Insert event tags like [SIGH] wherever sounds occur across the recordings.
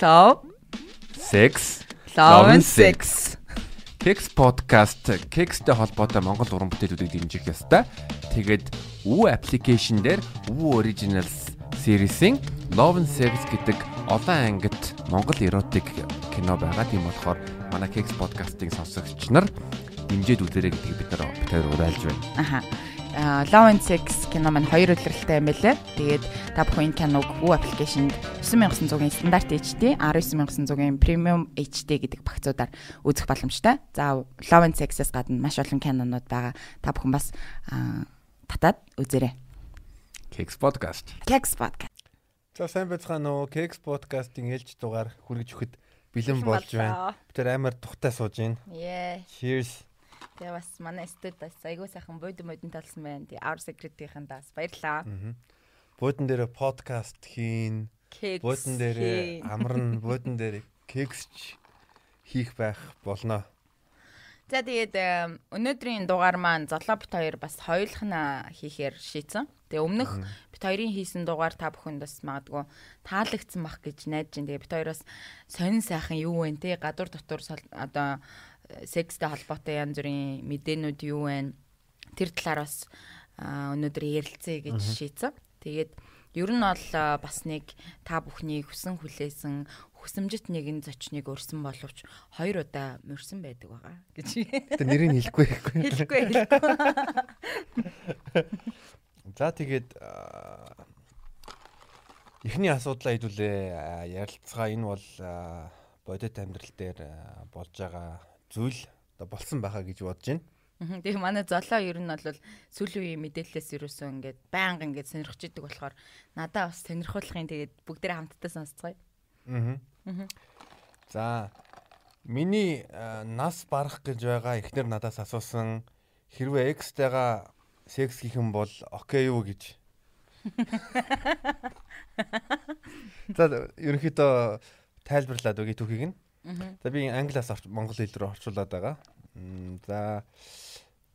Love, Sex, Love and Sex. Keks podcast Keksтэй холбоотой Монгол уран бүтээлүүдийг дэмжих ёстой. Тэгээд Woo application дээр Woo Originals series-ийн Love and Sex гэдэг олон ангит Монгол эротик кино байгаа. Тийм болохоор манай Keks podcast-ыг сонсогч нар дэмжиж үзээрэй гэдгийг бид нар хоёр уриалж байна. Аха. А Love and Sex кино маань хоёр үлрэлтэй юм байлээ. Тэгээд та бүхэн энэ киног Woo application-д 9900-ийн стандарт HD, 19900-ийн Premium HD гэдэг багцуудаар үзэх боломжтой. За Love and Sex-ээс гадна маш олон кинонууд байгаа. Та бүхэн бас татаад үзээрэй. Keks podcast. Kex podcast. За сайн байцгаана уу. Keks podcast-ийн ээлж дугаар хүргэж өгөхөд бэлэн болж байна. Бид амар тухтай сууж байна. Yeah. Cheers. Тэгээ бас манай студид бас айгүй сайхан бодо модон талсан байна. Тэгээ Our Secret-ийн даас баярлаа. Буудан дээр подкаст хийн. Буудан дээр амарн, буудан дээр кексч хийх байх болно. За тэгээд өнөөдрийн дугаар маань золоо бит хоёр бас хоёулахна хийхээр шийдсэн. Тэгээ өмнөх бит хоёрын хийсэн дугаар та бүхэнд бас магадгүй таалагдсан бах гэж найдаж байна. Тэгээ бит хоёроос сонин сайхан юу вэ те гадуур дотор одоо секстэй холбоотой янз бүрийн мэдээнүүд юу вэ? Тэр талаар бас өнөөдөр ярилцъя гэж шийдсэн. Тэгээд ер нь бол бас нэг та бүхний хүсэн хүлээсэн хүсэмжит нэгэн зочныг өрсөн боловч хоёр удаа мөрсөн байдаг байгаа гэж Тэ нэрийг хэлэхгүй байхгүй. хэлэхгүй хэлэхгүй. [LAUGHS] За тэгээд эхний асуудлаа хэдүүлээ Аа, ярилцгаа энэ бол бодит амьдрал дээр болж байгаа зүйл одоо болсон байхаа гэж бодож байна. Тэгээ манай золоо ер нь бол сүүлийн үеийн мэдээлэлээс юусэн ингээд байнга ингээд сонирхож идэг болохоор надаа бас сонирхуулахын тэгээд бүгдээ хамтдаа сонсцгоё. Аа. За миний нас барах гэж байгаа эхнэр надаас асуусан хэрвээ экстэйга секс хийх юм бол окей юу гэж. [LAUGHS] За ерөнхийдөө тайлбарлаад өгье түүхийг нь. За би англиас монгол хэл рүү орчуулад байгаа. За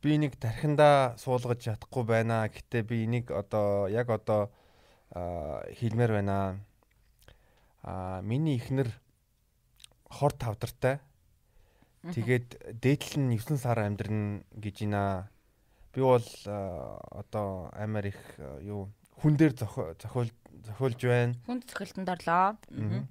би нэг тархиндаа суулгаж чадахгүй байна. Гэтэ би энийг одоо яг одоо аа, хэлмээр байна. Аа миний ихнэр хор тавдартай. Тэгээд дээдл нь 9 сар амьдрна гэж байна. Би бол аа, одоо амар их аа, юу хүн дээр зохиол зохиолж байна. Хүнд цохилтонд орлоо. Мгм.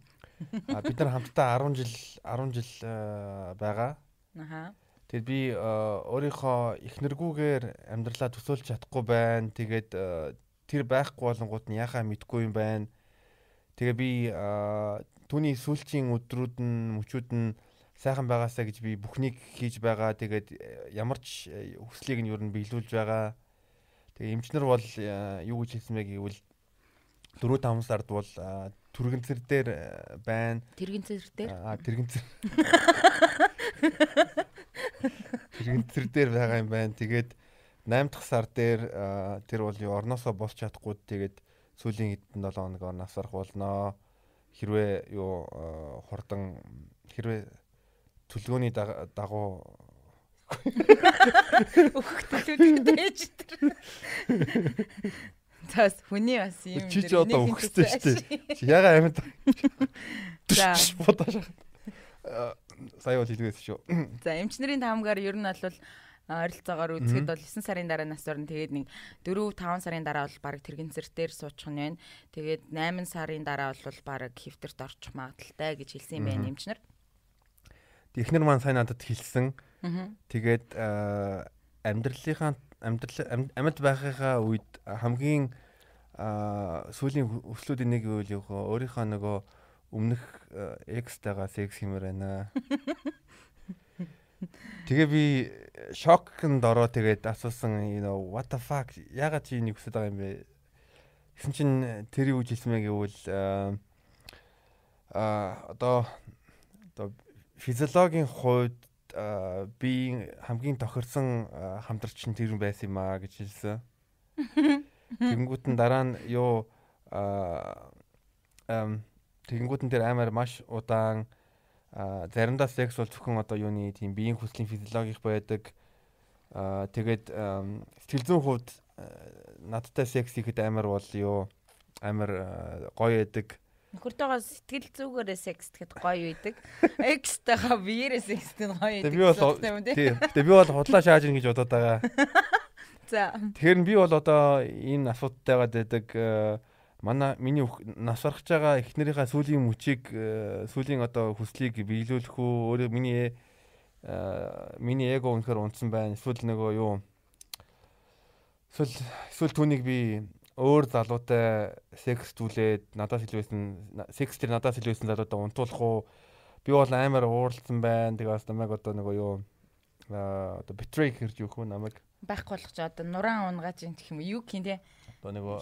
А бид нар хамтдаа 10 жил 10 жил аа, байгаа. Аха. Тэгээд би аа, өөрийнхөө ихнэргүүгээр амьдралаа төсөөлж чадахгүй байна. Тэгээд аа, тэр байхгүй болонгууд нь яхаа мэдгүй юм байна. Тэгээ би түүний сүүлчийн өдрүүд нь мөчүүд нь сайхан байгаасаа гэж би бүхнийг хийж байгаа. Тэгээд э, ямар ч э, хүслийг нь юу н биелүүлж байгаа. Тэгээ эмчнэр бол юу гэж хэлсэн бэ гэвэл 4 5 сард бол түргэнцэр дээр э, байна. Тэргийн цэр дээр. Аа тэрэгэнцэр. Тэрэгэнцэр дээр байгаа юм байна. Тэгээд 8 дахь сар дээр аа, тэр бол юу орносоо болж чадахгүй тэгээд сүүлийн хэдэн 7 хоногоор насрах болноо. Хэрвээ юу аа, хурдан хэрвээ төлгөөний даг- дагуу Өгөхтөлүүд дэж тэр. Тас хүний бас юм. чи ч дээр одоо өгөхтэй шүү дээ. Чи ягаа амьд. За. Аа, Сая бол хэлгээс шүү. За эмчнэрийн таамгаар ер нь бол ойролцоогоор үзэхэд бол 9 сарын дараа нас орно. Тэгээд нэг 4 5 сарын дараа бол баг тэрэгэн зэртээр суучих нь байна. Тэгээд 8 сарын дараа бол баг хөвтөрт орчих магадaltaй гэж хэлсэн юм байна эмчнэр. Эхнэр маань сайн надад хэлсэн. Тэгээд аа, амьдралынхаа амьдрал ам- амьд байхынхаа үед хамгийн сүүлийн өслүүдийн нэг үйл юу хөө өөрийнхөө нөгөө өмнөх экстэйгаа секс хиймээр байна. [LAUGHS] Тэгээ би шокнд ороо тэгээд асуусан you know what the fuck ягаад чи энийг хүсэж байгаа юм бэ? Гэсэн чинь тэр юу гэж хэлсэн мэ гэвэл аа, аа одоо одоо физиологийн хувьд би хамгийн тохирсон аа, хамтрагч нь тэр байсан юм аа гэж хэлсэн. [LAUGHS] Тэгэнгүүт нь дараа нь юу аа эм тэгэнгүүт нь тэр амар маш удаан аа, заримдаа секс бол зөвхөн одоо юуны тийм биеийн хүслийн физиологих байдаг. Тэгээд сэтгэл зүйн хувьд надтай секс хийхэд амар бол юу амар гоё байдаг. Нөхөртөөгөө сэтгэл зүгээрээ секс гэхэд гоё үйдэг. Экстэйгээ биеэрээ секс гэхэд гоё үйдэг. би бол гэсэн үг юм тий. тий. Тэгээ би бол худлаа шааж ийн гэж бодоод байгаа. [LAUGHS] За. Тэгэхээр би бол одоо энэ асуудалтайгаад байдаг э, манай миний өх- нас барах байгаа эхнэрийнхээ сүүлийн мөчийг э, сүүлийн одоо хүслийг биелүүлэх үү өөрөө миний э, миний эго үнэхээр унтсан байна. Эсвэл нөгөө юу эсвэл эсвэл түүнийг би өөр залуутай секс зүйлээд надаас илүүсэн секс тэр надаас илүүсэн залуудаа унтуулах уу би бол амар ууралсан байна. Тэгээ бас намайг одоо нөгөө юу одоо betray хэрж юу хөө намайг Байхгүй болгож одоо нуран унгааж юм гэх юм? Юу гин тий. одоо нөгөө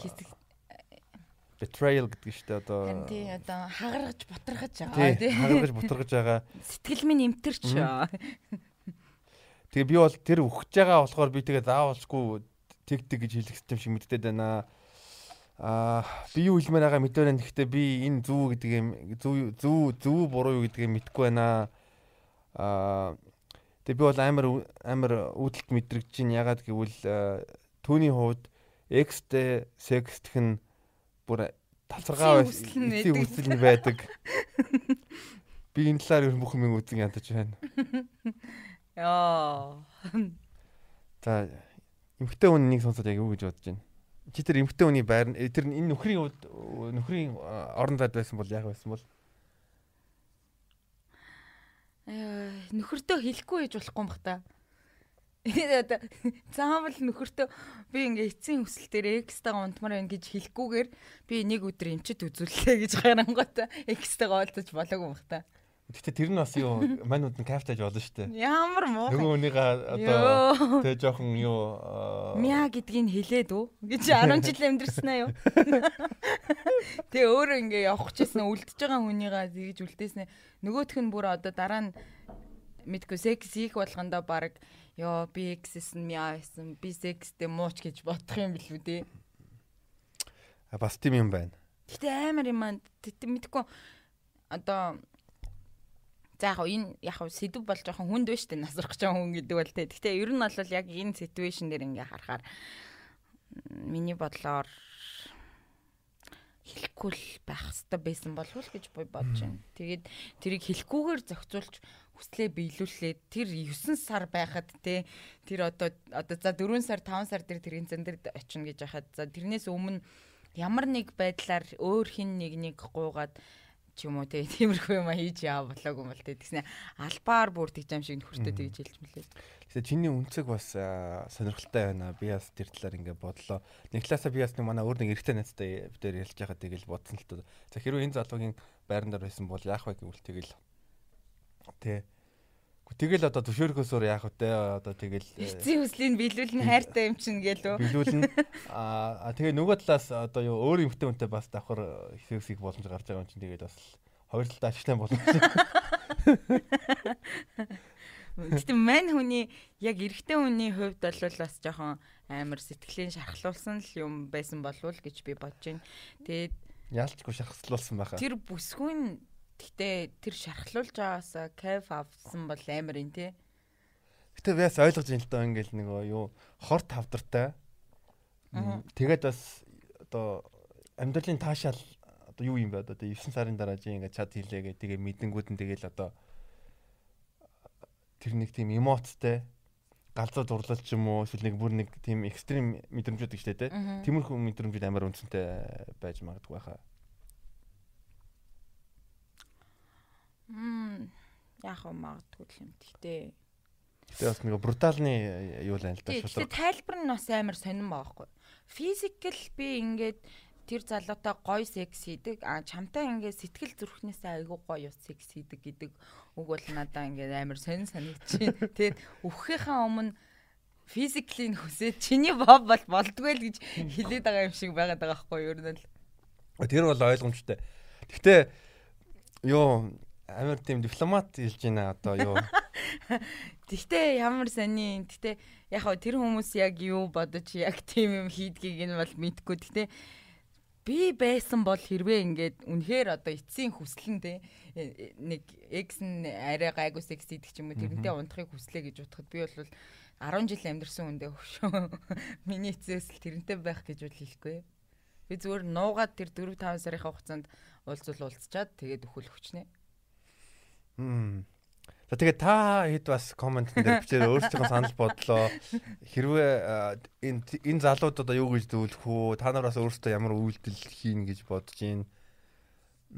betrayal гэдэг нь шүү дээ одоо тий одоо хагаргаж бутрахаж байгаа тий хагаргаж бутаргаж байгаа. Сэтгэл минь эмтэрч. Тэгээ би бол тэр өгч байгаа болохоор би тэгээ заавалчгүй тэг тэг гэж хэлэх юм шиг мэддээд байна. Аа би юу хэлмээр байгаа мэдээ байна. Гэхдээ би энэ зүү гэдэг юм зүү зүү зүү буруу юу гэдгийг мэдэхгүй байна. Аа тэгээ би бол амар амар үүдэлт мэдрэгж чинь ягаад гэвэл аа, түүний хувьд экстэй секстх нь бүр талцаргаа Эцсийн хүсэл нь байдаг. Би энэ талаар ер бүх юм үзэн ядаж байна. Яа. За эмхтэй хүн нэг сонсоод яг юу гэж бодож байна. Чи тэр эмхтэй хүний байр нь- тэр энэ нөхрийн нөхрийн орон зайд байсан бол яг байсан бол Э, нөхөртөө хэлэхгүй гэж болохгүй юм бах та. Заавал нөхөртөө би ингээ эцсийн хүсэл дээр экстагаа унтмаар байна гэж хэлэхгүйгээр би нэг өдөр эмчит үзүүллээ гэж харангуйта экстагаа олдож болоогүй юм бах та. Гэхдээ тэр нь бас юу манууд нь кафтаж болно шүү дээ. Ямар муу. Нөгөө хүнийгээ одоо тэгээ жоохон юу Мя гэдгийг хэлээд үү гэж 10 жил амьдрсан аа юу. [LAUGHS] Тэгээ өөрөө ингээ явах гэжсэн үлдэж байгаа хүнийгаа тэгж үлдээснэ. Нөгөөх нь бүр одоо дараа нь мэдгүй секс хийх болгондоо баг ёо би эксэс нь мя байсан. Би секстэй мууч гэж бодох юм билүү дээ. а, бас тийм юм байна. Гэтэ амар юм аа мэдгүй одоо за яг энэ яг сэдв бол жоохон хүнд байна шүү дээ нас урах жоохон хүн гэдэг бол тэ. Гэтэ ер нь бол яг энэ ситүэйшн дээр ингээ харахаар миний бодлоор хэлэхгүй л байх хэрэгтэй байсан болов уу гэж би бодож байна. Тэгээд тэрийг хэлэхгүйгээр зохицуулж хүслээ биелүүлээд тэр 9 сар байхад те тэр одоо одоо за 4 сар 5 сар дээр тэрийн зэн дээр очино гэж яхад за тэрнээс өмнө ямар нэг байдлаар өөр хин нэг нэг гуугаад ч юм уу те тиймэрхүү юм хийж яа болоог юм бол те тэгснэ албаар бүр тэгж юм шиг нөхөртөө тэгж хэлж мөлий. Тэгэхээр чиний үнцэг бас сонирхолтой байна. Би бас тэр талаар ингээ бодлоо. Нэг талаасаа би бас нэг манай өөр нэг эрэгтэй найзтай бид дээр ярьж байхад тэгэл бодсон л тоо. За хэрвээ энэ залуугийн байран дээр байсан бол яах вэ гэвэл тэгэл Тэ. Тэгэл одоо төшөөрөхөөсөөр яах вэ? Одоо тэгэл э, Эцсийн хүслийг биелүүлнэ хайртай юм чинь гэлөө. биелүүлнэ. [LAUGHS] Аа тэгээ нөгөө талаас одоо юу өөр юмхтэй үнтэй бас давхар хэсэг боломж гарч байгаа юм чинь тэгээд бас хоёр талдаа ачлан боломж. [LAUGHS] Гэтэ мань хүний яг эрэгтэй хүний хувьд бол бас жоохон амар сэтгэлийн шархлуулсан л юм байсан болов уу гэж би бодож байна. Тэгээд Яалчгүй шахслуулсан байхаа. тэр бүсгүй гэтээ тэр шархлуулж байгаасаа кайф авсан бол амар юм те. Гэтэ бас ойлгож байна л доо ингээл нөгөө юу хор тавдартай. Тэгээд бас одоо амьдралын таашаал одоо юу юм бэ одоо 9 сарын дараа чи ингээд чад хийлээгээ тэгээ мэдэнгүүд нь тэгэл одоо тэр нэг тийм эмоцтой галзуу дурлал ч юм уу эсвэл нэг бүр нэг тийм экстрим мэдрэмжүүд гэж тэ Мгм. тиймэрхүү мэдрэмжүүд амар үнцэнтэй байж магадгүй байхаа. Мм яг хөө магадгүй л юм. Гэтэ Гэтэ бас нэг бруталны юу л да Тий, шудраг. Гэтэ тайлбар нь бас амар сонирн байгаа хгүй. Физикл би ингээд тэр залуутай гоё секс хийдэг. А чамтай ингээд сэтгэл зүрхнээсээ айгүй гоё секс хийдэг гэдэг үг бол надаа ингээд амар сонир санагдчихээн. [LAUGHS] Тэгээд өвхийнхаа өмнө физиклийн хүсээд чиний боб бол болдгүй л гэж хэлээд байгаа юм шиг байгаад байгаа хгүй юу ер нь л. Тэр бол ойлгомжтой. Гэтэ юу амар тийм дипломат хэлж байна одоо юу [LAUGHS] Тэгтээ ямар сони. Тэгтээ яг хөө тэр хүмүүс яг юу бодож яг тийм юм хийдгийг нь бол мэдгүй. Тэгтээ би байсан бол хэрвээ ингээд үнэхээр одоо эцсийн хүсэл нь те нэг экс нь арай гайгүй секс хийдэг ч юм уу тэрнтэй унтахыг хүслээ гэж утгад би бол 10 жил амьдэрсэн хүндээ хөшөө. [LAUGHS] Миний эцээс л тэрнтэй байх гэж бол хэлэхгүй. Би зүгээр нуугаад тэр 4 5 сарын хугацаанд уулзвал уулзчаад тэгээд өхөл хүчнэ. За тэгээд та хэд бас коммент дээр бичээр өөрсдийнхөө санал бодлоо хэрвээ энэ энэ залууд одоо юу гэж зөвлөх үү? Та нар бас өөрсдөө ямар үйлдэл хийн гэж бодож байна?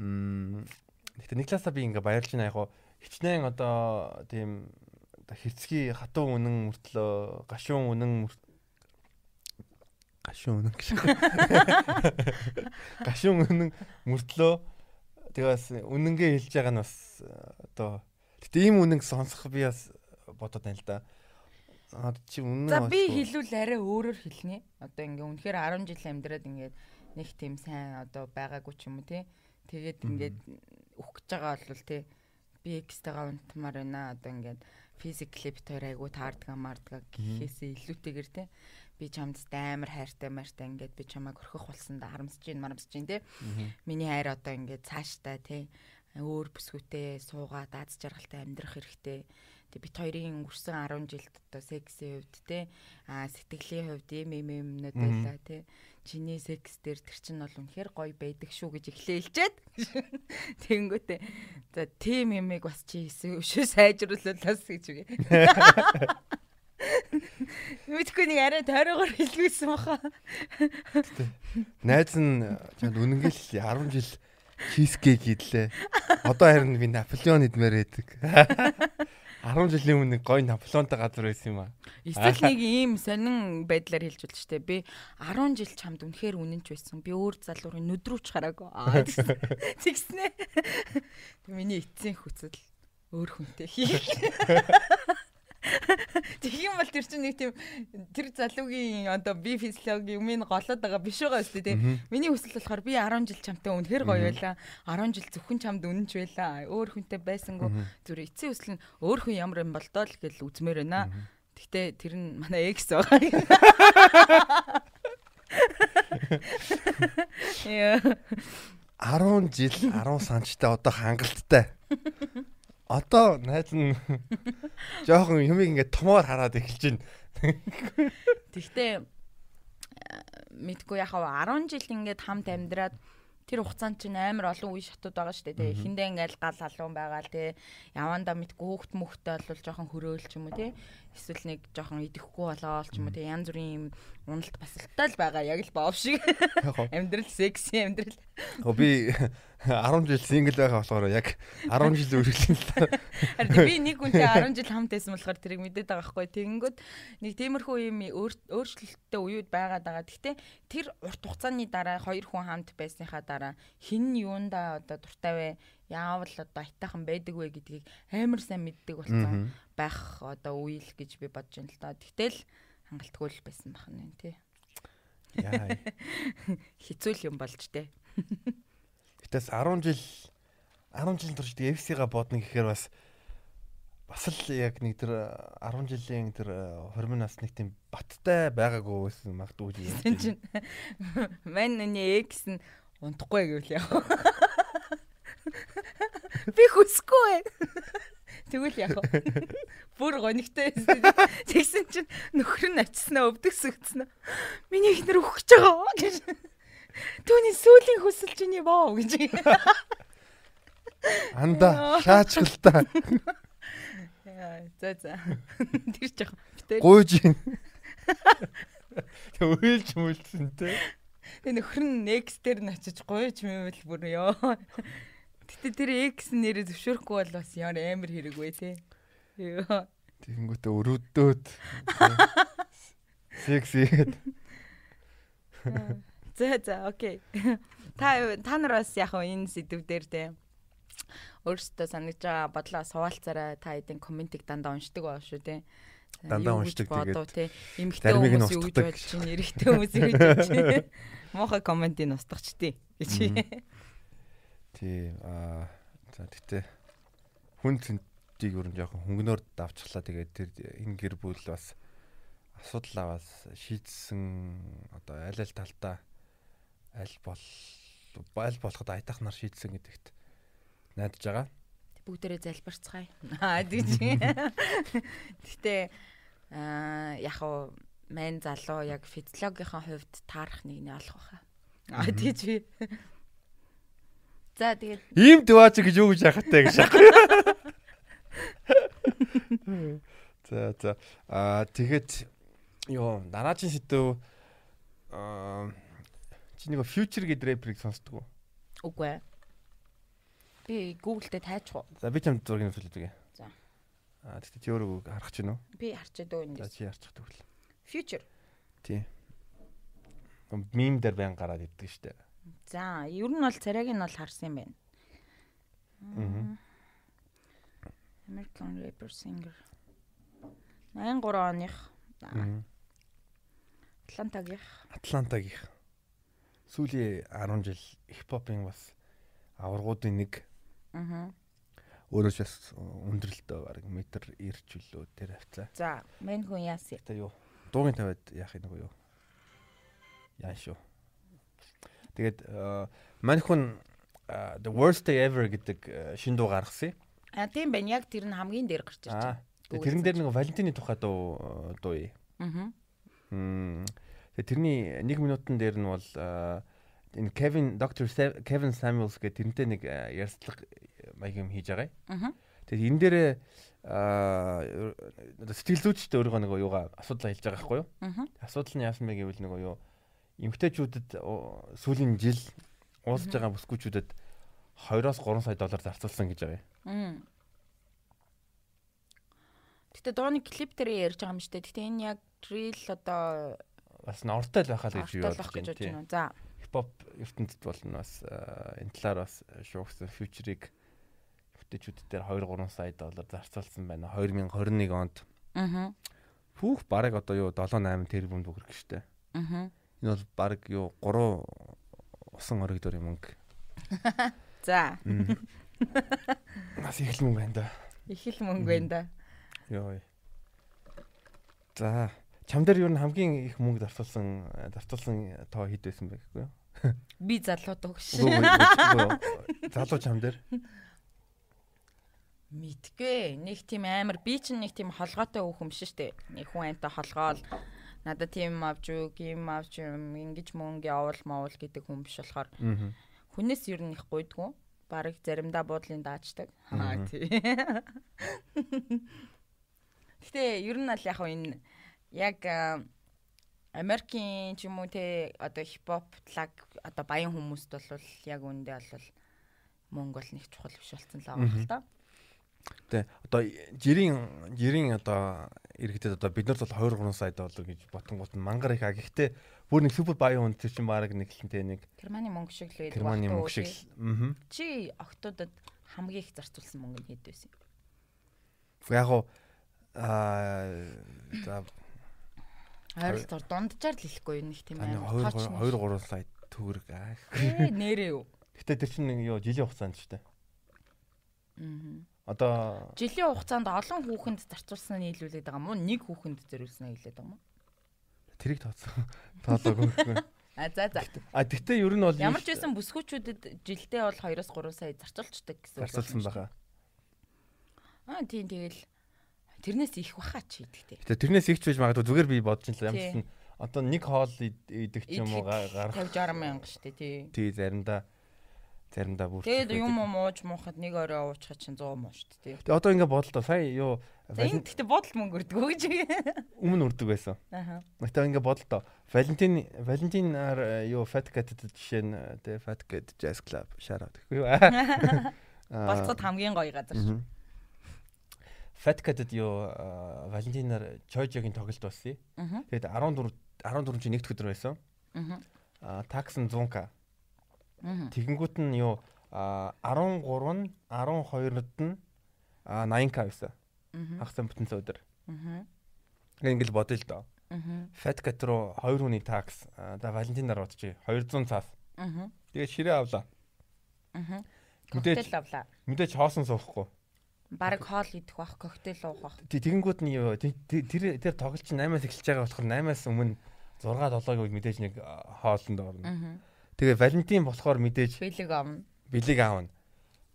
Мм. Гэхдээ нэг талаасаа би ингээ баярлж байна яг хичнээн одоо тийм хэрцгий хатуу үнэн мөртлөө гашуун үнэн гашуун үнэн. [LAUGHS] Гашуун үнэн мөртлөө тэгээс үнэнгээ хэлж байгаа нь бас одоо Гэтэ ийм үнэн сонсох би бас бодод байна л да. Аа чи үнэн За би хэлвэл арай өөрөөр хэлнэ. Одоо ингээ үнэхээр 10 жил амьдраад ингээд нэг тийм сайн одоо байгаагүй ч юм уу тий. Тэгээд ингээд өөх гэж байгаа бол тий би экстэйгээ унтмаар байна. Одоо ингээд физикли бит хоёр айгу таардгаа маардгаа гэхээсээ илүүтэйгэр тий би чамд амар хайртай мартай ингээд би чамайг өрхөх болсон да. Харамсаж гин марамсаж гин тий. Миний хайр одоо ингээд цааштай тий. Өөр бүсгүүтэй суугаад аз жаргалтай амьдрах хэрэгтэй. Тэг бит хоёрын өнгөрсөн 10 жилд одоо сексийн хувьд те а сэтгэлийн хувьд юм юм юмнууд байла те чиний секс дээр тэр чинь бол үнэхээр гоё байдаг шүү гэж эхлээлчээд [LAUGHS] тэгэнгүүтээ за тийм юмыг бас чи хийсэн шүү сайжруулалаас гэж үгүй [LAUGHS] Мэдгүй нэг арай тойрогоор хэлгүйсэн баха. Найз нь чанд үнэнгээл 10 жил чизкейк идлээ. Одоо харин би Наполеон идмээр байдаг. 10 жилийн өмнө гой Наполеонтой газар байсан юм аа. Эсвэл нэг ийм сонин байдлаар хэлж болно шүү дээ. Би 10 жил чамд үнэхээр үнэнч байсан. Би өөр залуурын нүдрүүч хараагүй. Аа тэгснэ. Миний эцсийн хүсэл өөр хүнтэй хий. Юм бол тэр чинь нэг тийм тэр залуугийн одоо би физиологи юмыг голоод байгаа биш байгаа шүү дээ. Миний хүсэл болохоор би 10 жил чамтай үнэхээр гоё байлаа. 10 жил зөвхөн чамд үнэнч байлаа. Өөр хүнтэй байсангүй зүр эцсийн хүсэл нь өөр хүн ямар юм болдоо л гэж үзмээр байна. Гэхдээ тэр нь манай экс байгаа. [LAUGHS] Яа. 10 жил 10 санчтай одоо хангалттай одоо найз нь жоохон юмыг ингээд томоор хараад эхэлж байна. Тэгтээ мэдгүй яхаа 10 жил ингээд хамт амьдраад тэр хугацаанд чинь амар олон үе шатууд байгаа шүү дээ. Эхэндээ ингээл гал халуун байгаа л тий. Явандаа мэдгүй хөөхт мөхтэй бол жоохон хөрөөл ч юм уу тий. Эсвэл нэг жоохон идэхгүй болоо ч юм уу тий. Янз бүрийн юм уналт басалтай л байгаа. Яг л боов шиг. Амьдрал секси амьдрал. Оо би 10 жил сингл байгаа болохоор яг 10 жил үргэлжлэн л. Харин би нэг хүнтэй 10 жил хамт байсан болохоор тэрийг мэдээд байгаа байхгүй. Тэгэнгүүт нэг тиймэрхүү юм өөрчлөлттэй үеуд байгаад байгаа. Гэхдээ тэр урт хугацааны дараа хоёр хүн хамт байсныхаа дараа хин юунда одоо дуртай вэ? Яавал одоо айтайхан байдаг вэ гэдгийг амар сайн мэддэг болсон байх одоо үйл гэж би бодож байна л да. Тэгтэл хангалтгүй л байсан бах нь тий. Яа. [LAUGHS] Хизүүл юм болж тээ. Гэтээс 10 жил 10 жил турш FC-га бодно гэхээр бас бас л яг нэг тэр 10 жилийн тэр 20 насны тийм баттай байгаагүй байсан магадгүй юм. Тин чин. Мэн нүний экс нь унтахгүй гэвэл яа. [LAUGHS] Би хүсэхгүй. Тэгвэл яах вэ? [LAUGHS] Бүр гонигтай байсан. Тэгсэн чинь нөхөр нь очсноо өвдөгс өгцнө. Миний ихнэр өгч байгаа гэж. Түүний сүүлийн хүсэл чинь боо гэж. [LAUGHS] Анда шаачгал та. За за. Тэр жоох битээ. Гуйж ийн. Тэг уйлж мүлдсэн те. Тэг нөхөр нь next дээр нь очиж гуйж мэвэл бүр ёо. Гэтэ тэр X нэрээ зөвшөөрөхгүй бол бас ямар амар хэрэгвэ те. Ёо. Тэгэнгүүтээ өрөөдөөд. Секси. За за окей. Та та нар бас яг энэ сэдв дээр те өөрсдөө санагдж байгаа бодлоо суулцаараа та эдийн комментиг дандаа уншдаг баа шүү те. Дандаа уншдаг тэгээд эмгтэй хүмүүс юу гэж бодож чинь эрэгтэй хүмүүс юу гэж бодож чинь муухай комментийг устгачдээ гэж. Тий аа за тэгтээ хүн цэнтийг юу нэг жоохон хөнгөнөөр давчглаа тэгээд тэр энэ гэр бүл бас асуудал аваас шийдсэн одоо аль аль талтаа аль бол аль болоход айтах нар шийдсэн гэдэгт найдаж байгаа. Бүгдээрээ залбирцгаая. [LAUGHS] Аа тийч. Гэтэ аа яг уу мэн залуу яг физиологийн хувьд таарах нэг нь олох баха. Аа тийч би. За тэгээд Ийм диваач гэж юу гэж яхахтай гэж аахгүй. За за. Аа тэгэхэд ёо дараагийн сэдв аа чи нэг future гэдэг рэперийг сонсдог уу? үгүй ээ. Би Google дээр тайчих уу? За би чамд зургийг үзүүлдэг. За. Аа тэгтээ чи өөрөө харах ч гинөө. Би харчаад өө За энд. чи харчих тэгвэл. Future. Тий. Мим дээр байн гараад иддэг штэ. За, ер нь бол царайг нь бол харсан юм байна. Аа. American rapper singer. 83 оных Аа. Атлантагийн Атлантагийн сүүлийн 10 жил хипхопын бас аваргуудын нэг Аа. өөрөөс бас өндөрлөлтөө баг метр ирчүүлөө тэр хавцаа. За, мэн хүн яасан. Тэ юу? Дуугийн тавиад яах юм бэ юу? Яа шүү. Тэгээд э, мань хүн э, The Worst Day Ever гэдэг э, шинэ дуу гаргасан. А тийм байна. Яг тэр нь хамгийн дээр гарч ирж байна. Тэрэн дээр нэг Валентины тухай дуу э, дуу. Аа. Мм. Тэгээд тэрний 1 минутын дээр нь бол энэ Kevin Dr. Kevin Samuels гэдэг тэрнтэй нэг ярьцлага маяг юм хийж байгаа. Аа. Тэгээд энэ дээр аа сэтгэл зүйчтэй өөрийнхөө нэг юугаа асуудал хэлж байгаа байхгүй юу? Асуудал нь яасан бэ гэвэл нөгөө юу эмгтээчүүдэд сүүлийн жил уусж байгаа бүсгүүчүүдэд 2-оос 3 сая доллар зарцуулсан гэж байгаа юм. Гэтэ дооны клип дээр ярьж байгаа юм шүү дээ. Гэтэ энэ яг real одоо Бас н ортой л байхаа л гэж юу бодож гэж байна. За. Хипхоп ертөнцид бол нь бас аа, энэ талаар бас шугсан фьючерийг эмгтээчүүдэд дээр 2-3 сая доллар зарцуулсан байна. 2021 онд. Аа. Хүүх бараг одоо юу 7 8 тэрбум төгрөг штэ. Аа. Энэ бол бараг юу 3 усан орогдор мөнгө. [LAUGHS] За. Бас их л мөнгө байна да. Их л мөнгө байна да. Йой. За, чам дээр юу н хамгийн их мөнгө зарцуулсан зарцуулсан тоо хэд байсан бэ гэхгүй юу? Би залууд өгш. Үгүй ээ. Залуу чам дээр. Мэдгүй. Нэг тийм амар би чинь нэг тийм холгоотой юм шиг штэ. Нэг хүн анта холгоол надад тийм авч юу, гим авч юм ингэж мөнгө явуул маавал гэдэг хүн биш болохоор хүнээс ер нь их гуйдгүй. Бараг заримдаа буудлын даачдаг. Аа тий. Гэтэ ер нь аль яг энэ яг а, Америкийн ч юм уу те одоо хипхоп талаг одоо баян хүмүүст бол яг үндэ бол мөнгө бол нэг чухал биш болсон л байгаа л та. Тэ одоо жирийн жирийн одоо иргэдэд одоо бид нарт бол 23 сая доллар гэж ботонгууд нь мангар их а гэхдээ бүр нэг супер баян хүн чинь баг нэг хэлэнтэй нэг Германы мөнгө шиг л байдаг. Германы мөнгө шиг. Аа. Чи октодод хамгийн их зарцуулсан мөнгө нь хэд байсан юм? Яг уу аа за Ойролцоогоор дунджаар л хэлэхгүй юу нэг тийм амар 2 2 3 сая төгрөг аа. Ээ нэрээ юу? Гэтэ тэр чинь нэг юу жилийн хугацаанд шүү дээ. Аа. Одоо Жилийн хугацаанд олон хүүхэнд зарцуулсан нь нийлүүлээд байгаа мó нэг хүүхэнд зориулсан хэлээд байгаа мó. тэрийг тооцсон. Тоолоогүй. [LAUGHS] А за за. А тэгтээ ер нь бол Ямар ч байсан бүсгүүчүүдэд жилдээ бол 2-3 сая зарцуулцдаг гэсэн үг зарцуулсан дээ. Аа тийм тэгэл тэрнээс их баха чи идэгтэй. Гэтэ тэрнээс ихч байж магадгүй зүгээр би бодож л Тий. ямарсан одоо нэг хоол ид- идэх ч юм уу га- гарах 50 60 мянга дээ тий. тий заримдаа заримдаа бүр Тэгээд юм уу мууж муухад нэг орой уучихад чинь 100 муу шүү дээ. Тэгээ одоо ингэ бодлоо сая юу энэ гэхдээ бодол мөнгө өрдөг гэж. өмнө үрдэг байсан. Аха. Гэтэ ингэ бодлоо. Валентин Валентинаар юу Fat Cat жишээ нь тэгээ Fat Cat Jazz Club shout out гэхгүй юу? [LAUGHS] Аа. Болцоход хамгийн гоё газар шүү. Fat Cat-д юу аа, Валентинаар Chojog-ийн тоглолт болсон. Тэгээд 14 14 чи нэгд өдөр байсан. Аа такс нь 100к. Тэгэнгүүт нь юу а 13 нь 12-нд нь а 80к байсан. Хагас бүтэн өдөр. Ингээл бодъё л доо. Аа. Fat Cat руу 2 хүний такс за Валентинаар бодчих 200 цаас. Аа. Тэгээд ширээ авлаа. Коктейл авлаа. Мэдээж хоосон суухгүй. Бараг хоол идэх бах, коктейл уух бах. Тэг- Тэгэнгүүт нь юу тэр тэр чинь 8-аас эхэлж байгаа болохоор 8-аас өмнө 6 7-гийн үед мэдээж нэг хоолнд орно. Тэгээ Валентин болохоор мэдээж Бэлэг авна. бэлэг аавна.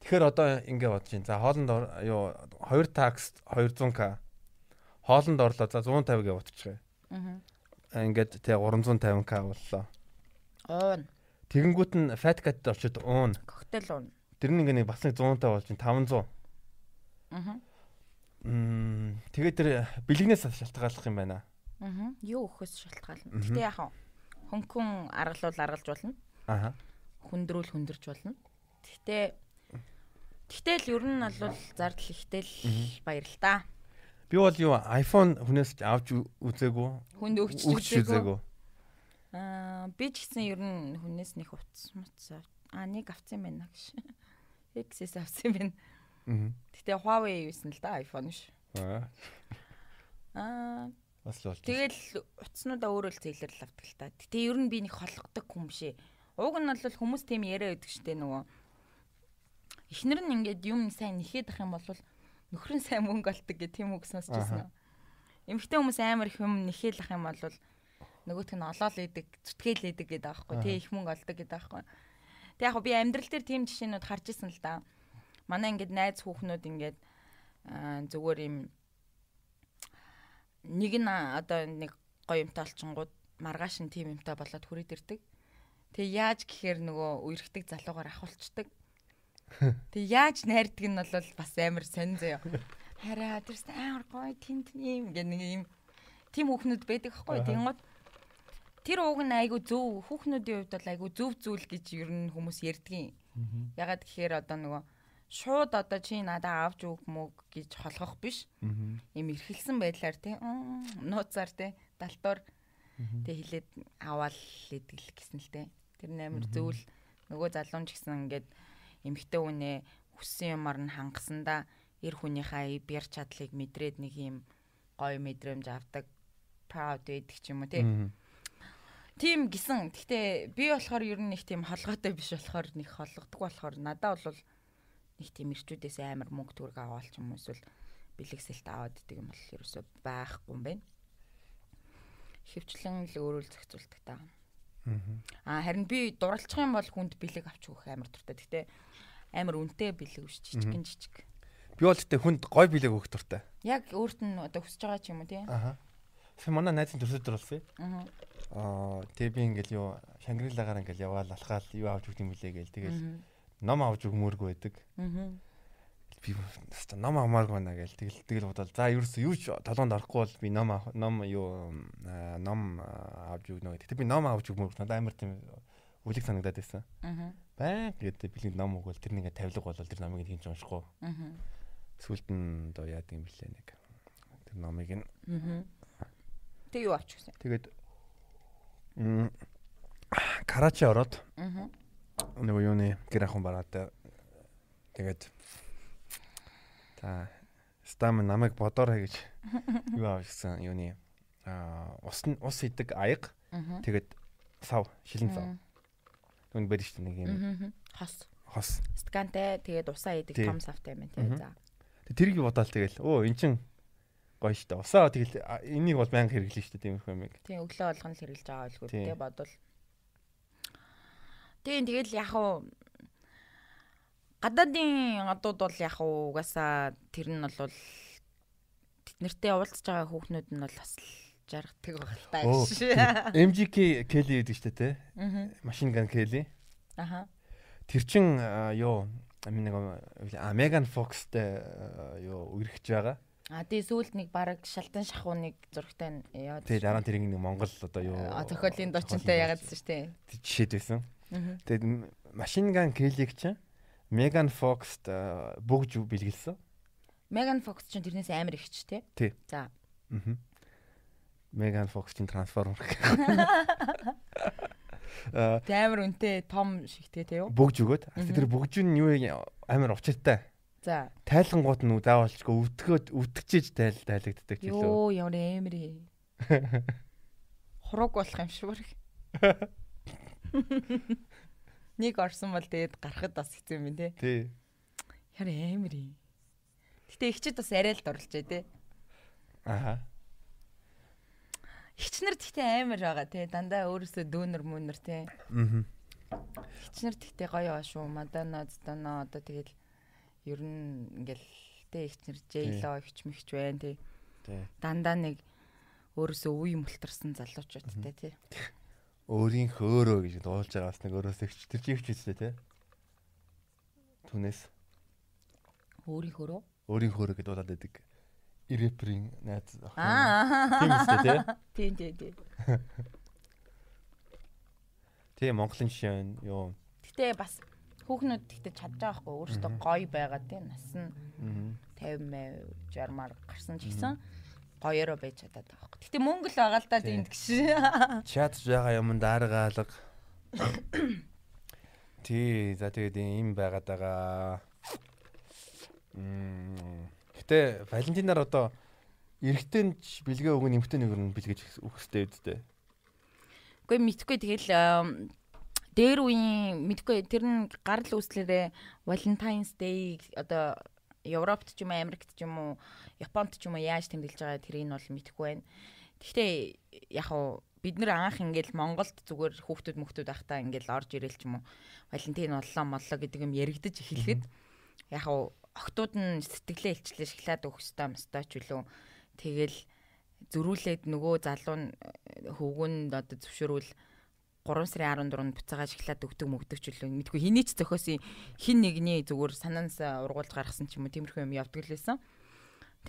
Тэгэхээр одоо ингэ бодож байна. За хоолнд юу 2 такс 200к. Хоолнд орлоо. За 150 гээ утчихъя. Аа. Ингээд тэг 350к боллоо. Оон. Тэгэнгүүт нь fat cat очоод уун. Коктейл уун. Тэр нь ингээ нэг бас нэг 100 таа болж 500. Аа. Мм тэгээд тэр бэлгнээс шалтгааллах юм байна. Аа. Юу өхөөс шалтгаална. Гэтэ яах вэ? Хөнгөн аргалуул аргалж болно. Аа. Хүндрүүл хүндэрч болно. Гэтэ Гэтэл ер нь бол зардал ихтэл баярлаа. Би бол юу iPhone хүнээс авч үзээгүй. Хүнд өгч үзээгүй. Аа би ч гэсэн ер нь хүнээс нэг муц авч- аа нэг авсан юм байна гэж. [LAUGHS] X-с авсан юм байна. Аа. Гэтэ Huawei юусэн л да iPhone ш. Аа. Аа Бас л болж. тэгэл утаснуудаа өөрөө л зээлэрл авдаг л та. Гэтэ ер нь би нэг холгодог хүн биш ээ. Уг нь бол хүмүүс тийм яриа өгдөг штэ нөгөө. Эхнэр нь ингээд юм сайн нэхэд ах юм бол нөхөр нь сайн мөнгө олдог гэх тийм үг сонсчихсан. Эмэгтэй хүмүүс амар их юм нэхэлэх юм бол нөгөөх нь олоол идэг, зүтгээл идэг гэдэг аахгүй тий их мөнгө олдог гэдэг аахгүй. Тэг яг би амьдрал дээр тийм жишээнүүд харж исэн л да. Манай ингээд найз хүүхнүүд ингээд зүгээр юм нэг нь одоо нэг гоё юмтай олчингууд маргааш нь тийм юмтай болоод хүрээд ирдэг. Тэг яаж гэхээр нөгөө үерхдэг залуугаар ахуулцдаг. Тэг яаж найрдаг нь бол бас амар сонь заяа. Хараа тэрс амар гоё тент юм гэх нэг юм тийм хүүхнүүд байдаг хгүй. Тэнгод тэр ууг нь айгу зөв хүүхнүүдийн хувьд бол айгу зөв зүйл гэж ер нь хүмүүс ярьдгийн. Ягаад гэхээр одоо нөгөө шууд одоо чи надаа авч өг мөг гэж холгох биш. Им эрхэлсэн байдлаар тий нууцаар тий далтуур тий хилээд аваал идэг гэсэн л тий. Тэр нь амар зөвл нөгөө залуун ч гэсэн ингээд эмхтэй хүнээ хүссэн юмар нь хангасандаа эр хүнийхээ бяр чадлыг мэдрээд нэг юм гоё мэдрэмж авдаг proud байдаг ч юм уу тий. Тийм гисэн. Гэхдээ би болохоор ер нь нэг тийм холгоотой биш болохоор нэг холгодог болохоор надад бол нэг тийм ирчүүдээс амар мөнгө төгрөг аваал ч юм уу эсвэл бэлэгсэлт аваад идэг юм бол ерөөсөө байхгүй юм байна. Хөвчлэн л өөрөө л зохицуулдаг та. Аа харин би дуралчих юм бол хүнд бэлэг авч өгөх амар туртай. Гэхдээ амар үнэтэй бэлэг биш жижигэн жижиг. Би бол тэгтээ хүнд гой билег өгөх туртай. Яг өөрт нь одоо хүсэж байгаа ч юм уу тий. Аа. Сая манай найзын төрсөдөр болсон. Аа. Аа тэгээ би ингээл юу Шангрилагаар ингээл яваал алхаал юу авч өгд юм блэ гээл тэгэл ном авч өгмөөргүй байдаг. Мгм. Би ном авмааргүй байна гээл тэгэл тэгэл бодвол за ерөөсөө юу ч толгонд орохгүй бол би ном ном юу аа, ном аа, авч өгнө гэдэг. Би ном авч өгмөөр надад амар тийм үлэг санагдаад байсан. Мгм. Баян гэдэг бэлэг ном өгвөл тэр нэгэ тавилга болол тэр номыг хийж уншихгүй. Мгм. Сүүлд нь одоо яадаг юм блэ нэг. Тэр номыг нь Мгм. Тэг юу авч өгсөн? тэгээд м Карачи ороод Мгм. нөгөө юуны гэр ахын бараад тэгээд за стам намайг бодоорой гэж [LAUGHS] юу авчихсан юуны а ус ус идэг аяг тэгээд сав шилэн сав Мгм. түүнд барь шүү дээ нэг юм. Хос. хос Стакантай тэгээд усаа идэг том савтай юм тий. За. Тэрийг бодоол тэгэл өө эн чин гоё штэ усаа тэгэл энийг бол байнга хэрэглэн штэ тийм их юмыг Тий өглөө болгоно л хэрглэж байгаа Тий. тий бодвол. Тийм тэгэл яг уу гадаадын одууд бол яг угаасаа тэр нь бол тэд нартэй уулзж байгаа хүүхнүүд нь бол бас жаргадаг баг Оо, л тийм. та. MGK Kelly гэдэг те Аа. машин ган Kelly Аха. тэр чин юу нэг а Megan Fox-тэй юу үргэж байгаа А тий сүүлд нэг баг шалтан шахуу нэг зургтай яа. тэгээ дараа нь тэрийг нэг Монгол одоо юу А зохиолын дочинтой ягаад шүү дээ. жишээд байсан тэгээд машин ган Kelly-г чинь Megan Fox-т а, бүгж бэлгэлсэн Megan Fox ч тэрнээс амар ихч тий. Тий. За. Аа. Megan Fox чинь трансформер. Тэ амар үнэтэй том шигтэй тий юу? бүгж өгөөд. Тэр бүгж нь юу юм, амар учиртай. За. Тайлангууд нь заавалчгүй өвтгөөд өвтгчээж тайл тайлагддаг ч илүү. Йоо ямар амар ээ. [LAUGHS] Хурууг болох юм шиг. [LAUGHS] Нэг орсон бол тэгээд гарахад бас хэцүү юм тий. Тий. Яр амар ээ. Гэтэ ихчэд бас арай л дурлжээ тий. Аа. Ихчнэр тэгтээ амар байгаа тий. Дандаа өөрөөсөө дүүнер мөнер тий. Мгм. Ихчнэр тэгтээ гоё аа шүү. Мадана зтана одоо тэгэл ер нь ингээл тий ихчнэр жейло ихч мэгч байна тий. Тий. Дандаа нэг өөрөөсөө үе мөлтөрсөн залуучуудтай тий. Өөрийн хөөрөө гэж дуулж байгаа бас нэг өөрөөсөө ч тэр чихч үстэй те. Түнээс Өөрийн хөрөө. өөрийн хөөрөө гэж дуулаад байдаг. Рэперийн найз. Аа. Тийм үстэй те. [LAUGHS] Тийм тийм тийм. [LAUGHS] Тийм Монголын жишээ байна. Юу. Гэтэ бас хүүхнүүд гэхдээ чадж байгаа хгүй өөртөө гоё байгаа тийм нас нь мгм. 50 60-аар гарсан ч гэсэн гоёороо байж чадаад байгаа хгүй. Гэтэ мөнгө л байгаа л да тийм гэж. [LAUGHS] Чадж байгаа юм даргаалга. Тий, за тэгээд ийм байгаад байгаа. Мм. Гэтэ Валентинаар одоо эрэгтэй бэлгээ өгөн эмэгтэй нэг нь бэлгэж өгөх хэрэгтэй үстэй. Үгүй мэдхгүй тэгэл дээр үеийн мэдхгүй тэр нь гарал үүслээрээ Valentine's Day одоо Европт ч юм уу Америкт ч юм уу Японд ч юм уу яаж тэмдэглэж байгаа тэрийг нь бол мэдэхгүй байна. Гэхдээ яг уу бид нэр анх ингээл Монголд зүгээр хүүхдүүд мөхтүүд байхдаа ингээл орж ирээл ч юм уу Валентин боллоо моллоо гэдэг юм яригдаж эхлэхэд яг уу октууд нь сэтгэлээ илчлээ шоколад өгөх ёстой мөстой ч үлээ тэгэл зөрүүлээд нөгөө залуу нь хөвгүнд одоо зөвшөөрвөл 3 сарын 14-нд буцаага шоколад өгдөг мөгдөг ч үлээ мэдгүй хэний ч зөхөөсөн хин нэгний зүгээр санаанаас ургуулж гаргасан ч юм уу тиймэрхүү юм явдаг л байсан.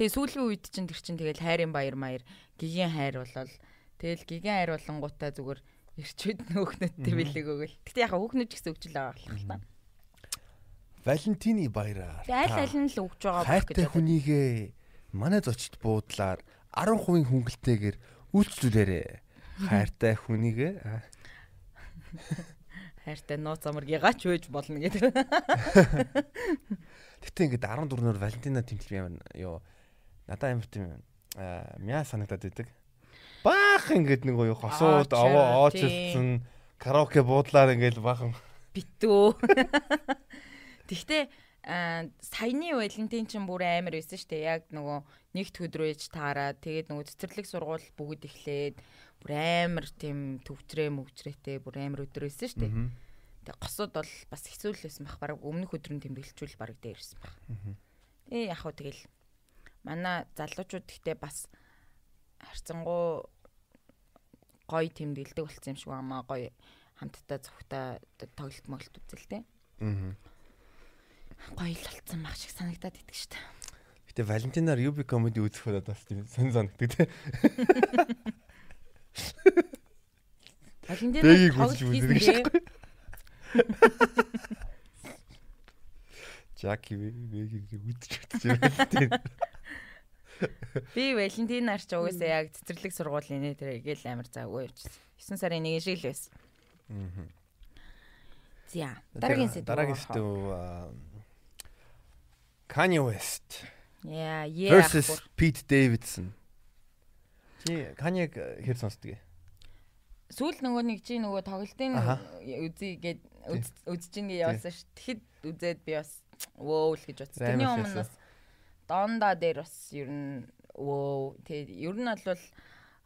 Тэгээ сүүлийн үед чинь тэр чинь тэгэл хайрын баяр маяр гигийн хайр болол тэгэл гигийн хайр болонгуудаа зүгээр ирчүүд нөөхнөдтэй бэлэг өгөл. Гэтэ яхаа хүүхнүүд ч гэсэн өгчл байгаа болох л та. Валентины баяраар. Аль аль нь л өгч байгаа байх Хайртай хүнийгээ манай зочд буудлаар 10% хөнгөлтэйгээр үйлчлүүлээрэ. Хайртай хүнийгээ хайртай нууц амаргийгаа ч байж болно гэдэг. Гэтэ ингээд 14-оор Валентина тэмдэглэх юм юу надад амар тийм мяа санагдаад байдаг. Баах ингээд нэг юу хосууд овоо оочсон караоке буудлаар ингээд баахан битүү. Тэгтээ саяны Валентин чинь бүр амар байсан шүү дээ. Яг нөгөө нэгт өдрөөж таараад тэгээд нөгөө цэцэрлэг сургууль бүгд эхлээд бүр амар тийм төвчрээ мөвчрээтэй бүр амар өдөр байсан шүү дээ. Тэгээд госууд бол бас хэцүү л байсан баг. Бараг өмнөх өдрийн тэмдэглэжүүл бараг дээрсэн баг. Тэгээ яг хөө тэгэл манай залуучууд гэхдээ бас харцангуй гоё тэмдэглэдэг болсон юм шиг байна. Гоё хамтдаа зөвхтаа тоглолт моглолт үзэлтэй. Аа. Гоё л болцсон баг шиг санагдаад шүү дээ. Гэтэ Валентинаар UB comedy үзэх удаад бас тийм сонь санагддаг тий. Валентин [LAUGHS] Тоглолт үзэж үздэг хийсэн дээ. Жаки бэгийг үзэж үзэж Валентин. Би Валентинаар ч угаасаа яг цэцэрлэг сургуулийн нэ тэр гээл амар заагүй явчихсан. 9 сарын 1 шиг л байсан. Аа. За дараагийн сэдв. Дараагийн сэдв Kanye West Яа, яа. versus Pete Davidson. Чи Kanye-г хэр сонсдог? Сүүл нөгөө нэг чи нөгөө тоглолтын үзье гээд үзэж ин гэж явуулсан ш. Тэгэхэд үзээд би бас вөө л гэж Тэрний амар өмнө бас Донда дээр бас ер нь вөө тэг ер нь бол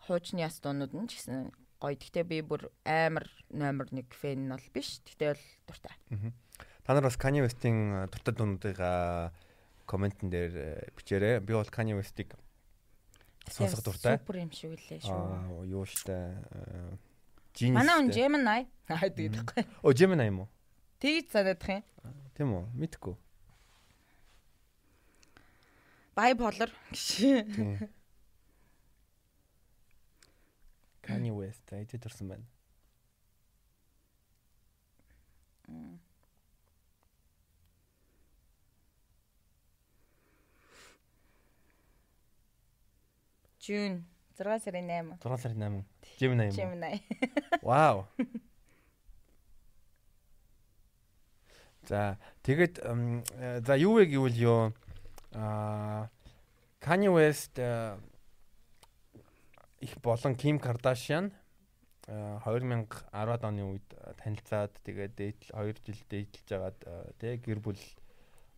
хуучны яс дуунууд нь ч гэсэн гоё. Гэхдээ би бүр амар номер 1 фэн нь бол биш. Гэхдээ бол дуртай. Та нар бас Kanye West-ийн дуртай дуунуудыг комментэн дээр бичээрэй. Би бол Kanye West-ийг сонсох дуртай. Супер юм шиг үлээ шүү. Аа, юу штэ. Genius. Манай хүн. Gemini аа гэдэг байхгүй. Оо, Gemini юм уу? Тэгж санаадах юм. Тийм үү? Мэдгүй. Bipolar гэж. [LAUGHS] Kanye West айдэ төрсэн байна. June 6 сарын 8. 6 сарын 8. Gemini? Gemini. Вау. [LAUGHS] За тэгэд за юу вэ гэвэл юу а Kanye West их болон Kim Kardashian э, 2010-ад оны үед танилцаад тэгээд дээд 2 жил дээдлж жагаад э, тэг гэр бүл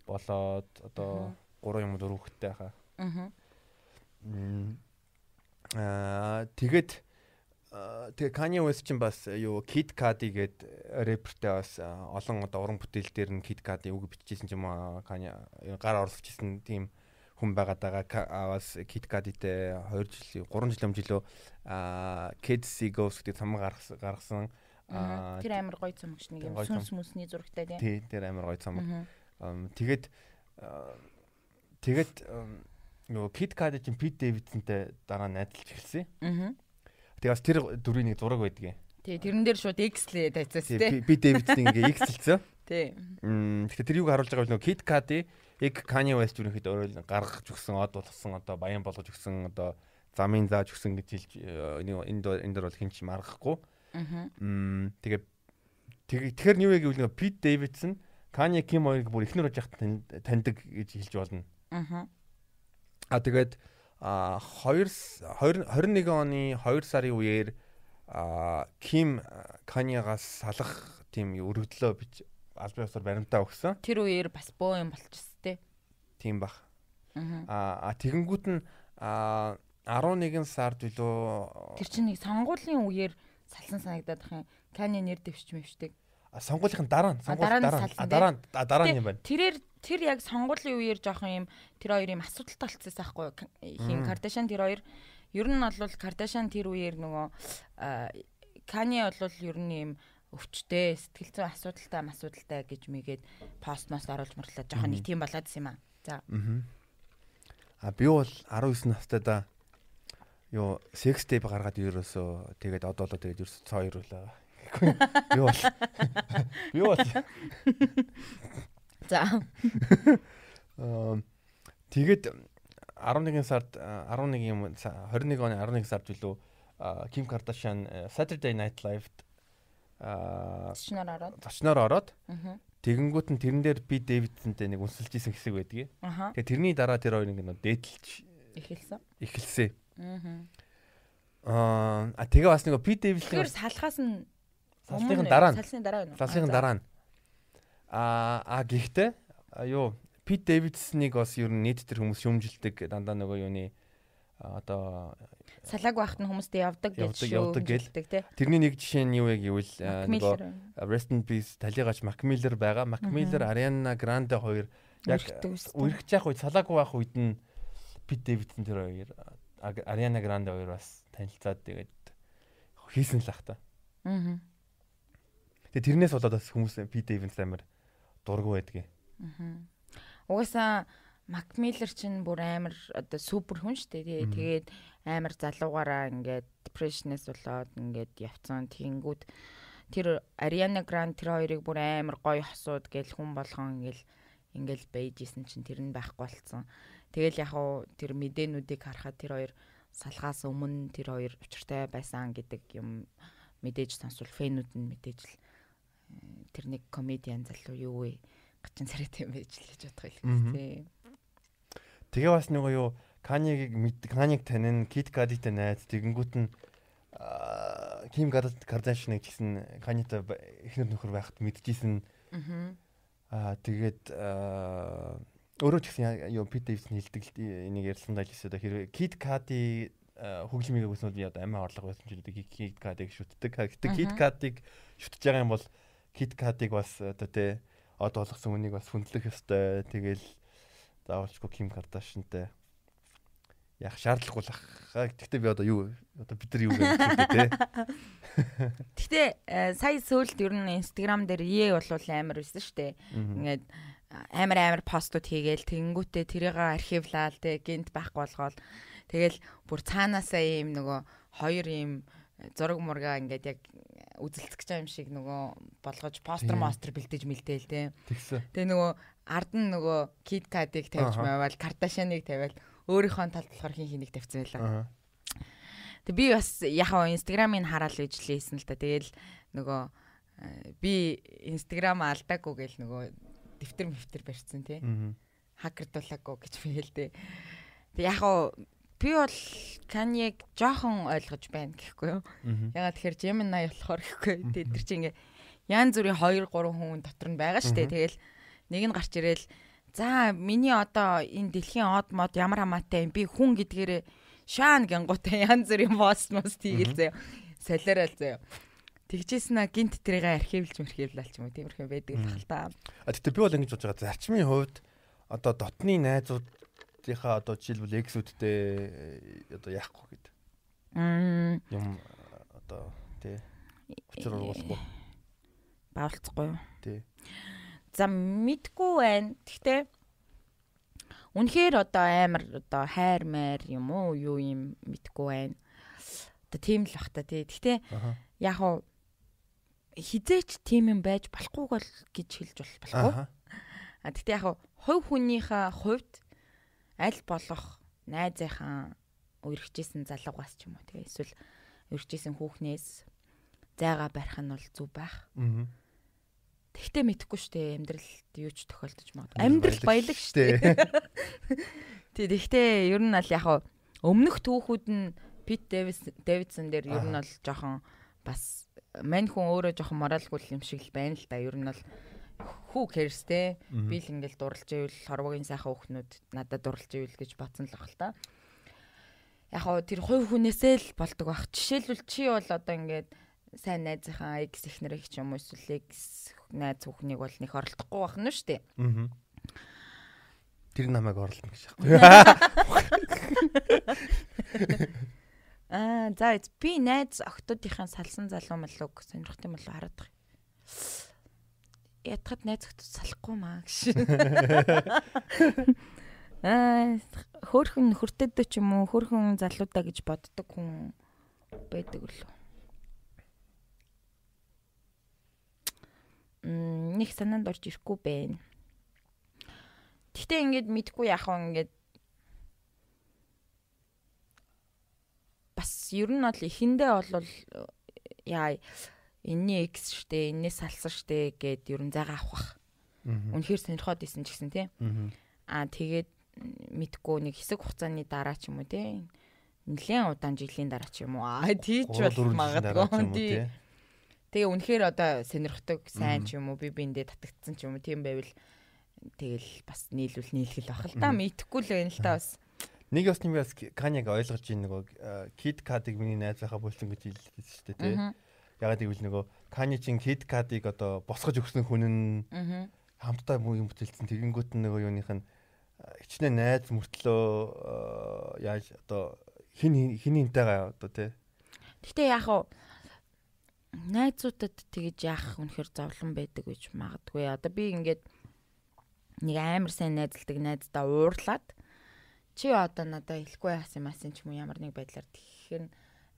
болоод одоо 3 юм 4 хүүхэдтэй хаа. Аа. Аа тэгэд аа, тэгээ Kanye West ч бас юу Kid Cudi гээд рэпертэй бас аа, олон одоо уран бүтээл дээр нь Kid Cudi үг бичижсэн юм аа Kanye юу, гар орлуулчихсан тийм хүн байгаад байгаа. Бас KitKat-тэй 2 жил 3 жил аа Kids Egos гэдэг цамаг гаргасан. Тэр амар гоё цамаг ш нэг юм сүнс мүсний зурагтай тийм. Тий, тэр амар гоё цамаг. Тэгээд тэгээд нөгөө KitKat чинь Pete Davidson-тэй дараа нь найзалж эхэлсэн. Аа. Тэгээд бас тэр дүрийн нэг зураг байдгийн. Тий, тэрэн дээр шууд X лээ тайцаас тий. Pete Davidson ингээ X хэлсэн. Тий. Мм тэгэхээр тэр юг харуулж байгаа бол нөгөө KitKat-ийг яг Kanye West үрнэхэд өөрөө гаргаж өгсөн, од болгосон, одоо баян болгож өгсөн, одоо замын зааж өгсөн гэж хэлж энд энэ дээр бол хинч маргахгүй. Аа. Мм тэгээ тэгэхээр юу яг гэвэл нөгөө Pete Davidson Kanye Kim хоёрыг бүр ихнэр оож яхад таньдаг гэж хэлж болно. Аа. А тэгээд а 2 21 оны 2 сарын үеэр а Ким Каньягаас салах тийм өргөдлөө бич аль биесээр баримтаа өгсөн. Тэр үеэр бас боо юм болчихсон те. Тийм бах. Аа а тэгэнгүүт нь а 11 сард билүү Тэр чинь нэг сонгуулийн үеэр салсан санагдаад бах юм. Кани нэр дэвшч мэвшдэг. Сонгуулийн дараа нь сонгуулийн дараа дараа дараа нь юм байна. Тэрээр тэр яг сонгуулийн үеэр жоохон юм тэр хоёр юм асуудалтай болчихсон байхгүй хин Кардашан тэр хоёр ер нь бол Кардашан тэр үеэр нөгөө Кани бол ер нь юм өвчтэй сэтгэл зүйн асуудалтай асуудалтай гэж мэгээд пост мост оруулж мөрлөө. Жоохон нэг тийм болоод юм аа. За. А би бол 19 настайда ёо секс тэйп гаргаад ерөөсөө тэгээд одоо л тэгээд ерөөсөө цоо ируулээ. Би бол [LAUGHS] би бол [LAUGHS] За. [LAUGHS] Тэгээд 11 сард 11 юм 21 оны 11 сард билүү? Ким Кардашиан Saturday Night Live-д зочноор ороод. зочноор ороод? Тэгэнгүүт нь тэрэн дээр би Дэвидсэнтэй нэг үнсэлж исэн хэсэг байдгийг. Тэгээ тэрний дараа тэр хоёр нэг дээдэлж эхэлсэн. Эхэлсэн. Аа тэгээ бас нэг би Дэвидсийн Тэр салхаас нь салсны дараа нь. салсны дараа нь. Салсны дараа нь А а гэхдээ юу Пит Дэвидснийг бас ер нь нийт тэр хүмүүс шүмжилдэг дандаа нөгөө юуны одоо салааг байхад нь хүмүүстэй явдаг гэж шүүмжилдэг тий. Тэрний нэг жишээ нь юу вэ гэвэл нөгөө Rest in Peace талигач Mac Miller байгаа. Mac Miller Ariana Grande хоёр яг үргэж явах үед салааг байх үед нь Пит Дэвидсэн тэр хоёр Ariana Grande хоёр бас танилцаад тэгээд хийсэн л ах та. Аа. Тэгээ тэрнээс болоод бас хүмүүс Пит Дэвидс амар дургу байдгийг. Аа. Угаасаа Макмиллер чинь бүр амар одоо супер хүн шүү дээ. Тэгээд амар залуугаараа ингээд depression-ээс болоод ингээд явцсан тэнгүүд тэр Ariana Grande тэр хоёрыг бүр амар гоё хосууд гэл хүн болгон ингээл ингээл бэйжсэн чинь тэр нь байхгүй болцсон. Тэгэл яг уу тэр мэдээнүүдийг харахад тэр хоёр салгаас өмнө тэр хоёр учиртай байсан гэдэг юм мэдээж сонсвол фэнүүд нь мэдээж л тэр нэг комедиан залуу юу вэ? гачин царайтай юм байж л гэж бодох юм тий. Тэгээ бас нөгөө юу Канигийг Каниг танин Кит Кадитэй найз тэгэнгүүт нь Ким Кардашиныг гэсэн Канитай эхнэр нөхөр байхад мэдчихсэн. Аа тэгээд өөрөө ч гэсэн юу Пит Дэвис хэлдэг энийг ярьсандаа л өсөд хэрэг Кит Кади хөглөмийг би одоо амиа орлого байсан ч гэдэг Кит Кадиг шүтдэг. Гэхдээ Кит Кадиг шүтж байгаа юм бол Кадиг бас одоо тий од болгосон үнийг бас хүндлэх ёстой. Тэгэл заавалчгүй Ким Кардашинтай яг шаардлагагүй л ах. Гэхдээ би одоо юу одоо бид нар юу гэдэг те. [LAUGHS] Гэхдээ э, сая сөүлд ер нь Instagram дээр ээ болвол амар байсан шүү дээ. Ингээд амар амар постууд хийгээл тэгэнгүүтээ тэрийг архивлаал те гинт байхгүй болгоол тэгэл бүр цаанаасаа ийм нөгөө хоёр ийм зураг мурга ингээд яг үзэлцэх гэж юм шиг нөгөө болгож постэр мостер бэлдэж мэлдээл те. Тэгээ нөгөө ард нь нөгөө Kit Kat-ыг тавьж байвал Kardashian-ыг тавиал өөрийнхөө талд болохоор хин хинийг тавьсан байлаа. Тэг би бас яхаа Instagram-ыг хараад л ижлээсэн л та. Тэгэл нөгөө э, би Instagram алдаагүй гэл нөгөө дэвтэр мэвтэр барьсан тий. Хакердуулаагүй гэж [LAUGHS] би хэлдэ. Тэг яхаа би бол Каньег жоохон ойлгож байна гэхгүй юу. Ягаад тэгэхээр Gemini болохоор гэхгүй. Тэр чинь ингээ янз бүрийн 2 3 хүн дотор нь байгаа шүү дээ. Тэгэл нэг нь гарч ирээл за миний одоо энэ дэлхийн од мод ямар хамаатай юм би хүн гэдгээрээ шаан гингуутай [LAUGHS] янз бүрийн пост мост хийгээл заяа. Солиорол заяа. Тэгжсэн а гинт тэрийг архивлж мэрхивлал ч юм уу тиймэрхүү байдаг л хэл та. А тэгтээ би бол ингэж бодож байгаа зарчмын хувьд одоо дотны найзууд лабелийнхаа одоо жишээлбэл X-үүдтэй одоо яахгүй гэдэг. Мм Юм одоо тий. Учир уруулахгүй. баавалцахгүй юу? Тий. За мэдгүй байна. Гэхдээ үнэхээр одоо амар одоо хайр майр юм уу юу юм мэдгүй байна. Одоо тийм л бах та тий. Гэхдээ яг уу хизээч тийм юм байж болохгүй бол гэж хэлж бол болохгүй. А тэгтээ яг хувь хүнийхээ хувьд аль болох найзынхаа үргэжсэн залуугаас ч юм уу тий эсвэл үргэжсэн хүүхнээс зайгаа барих нь бол зүв байх. Мгм. Тэгтээ мэдхгүй штэ амьдралд юу ч тохиолдож магадгүй. Амьдрал баялаг штэ. [LAUGHS] Тий тэгтээ ер нь аль яг өмнөх түүхүүд нь Пит Дэвидсон дээр ер нь бол жоохон бас мань хүн өөрөө жоохон моралгүй юм шиг л байна л да. Ер нь бол хүү cares те. Би л ингээл дурлж ивэл хорвогийн сайхан хүүхнүүд надад дурлж ивэл гэж батсан л баг л та. Яг хоо тэр хувь хүнээсээ л болдог баг. Жишээлбэл чи бол одоо ингээд сайн найзынхаа X их нэрийг ч юм уу эсвэл X найз хүүхнийг бол нэг оролдохгүй байх нь шүү дээ. Мгм. Тэр намайг орлоо гэж яахгүй. [LAUGHS] Аа за би найз охтуудынхаа салсан залуу малууг сонирхт юм болоо хараад Ятгад найз охтууд салахгүй маа гэж. [LAUGHS] Аа хөөхөн нөхөртөд ч юм уу хөөхөн залуудаа гэж боддог хүн байдаг лөө. Мм нэг санаанд орж ирэхгүй байна. Гэтэ ингээд мэдгүй яах вэ ингээд бас ер нь бол эхэндээ бол яа энэний X штэ энэний салсан штэ гэд ер нь зайгаа авах. Үнэхээр сонирхоод исэн ч гэсэн тий. Аа тэгээд мэдгүй нэг хэсэг хугацааны дараа ч юм уу тий. Нилээн удаан жилийн дараа ч юм уу. Аа тийч бол магадгүй. тий. Тэгээ үнэхээр одоо сонирхдаг сайн ч юм уу би биэндээ татагдсан ч юм уу тийм байвал тэгэл бас нийлүүл нийлгэл бах л та мэдхгүй л байна л та бас. Нэг бас нэг бас Каняг ойлгож ийн нөгөө Kid Cudi-г миний найзынхаа болсон гэж хэлсэн шүү дээ тий. Аа. Ягаад гэвэл нөгөө Kanye чин Kid Cudi-г одоо босгож өгсөн хүн нь Аа. хамтдаа муу юм бүтээлсэн тэгэнгүүт нь нөгөө юуных нь хичнээн найз мөртлөө яаж одоо хин хин хинтэйгаа одоо тий. Гэтэ яг уу найзуудад тэгэж яах үнэхээр зовлон байдаг гэж магадгүй. Одоо би ингээд нэг амар сайн найзалдаг найздаа уурлаад чи одоо надад хэлэхгүй яасан юм асан ч юм ямар нэг байдлаар тэгэхээр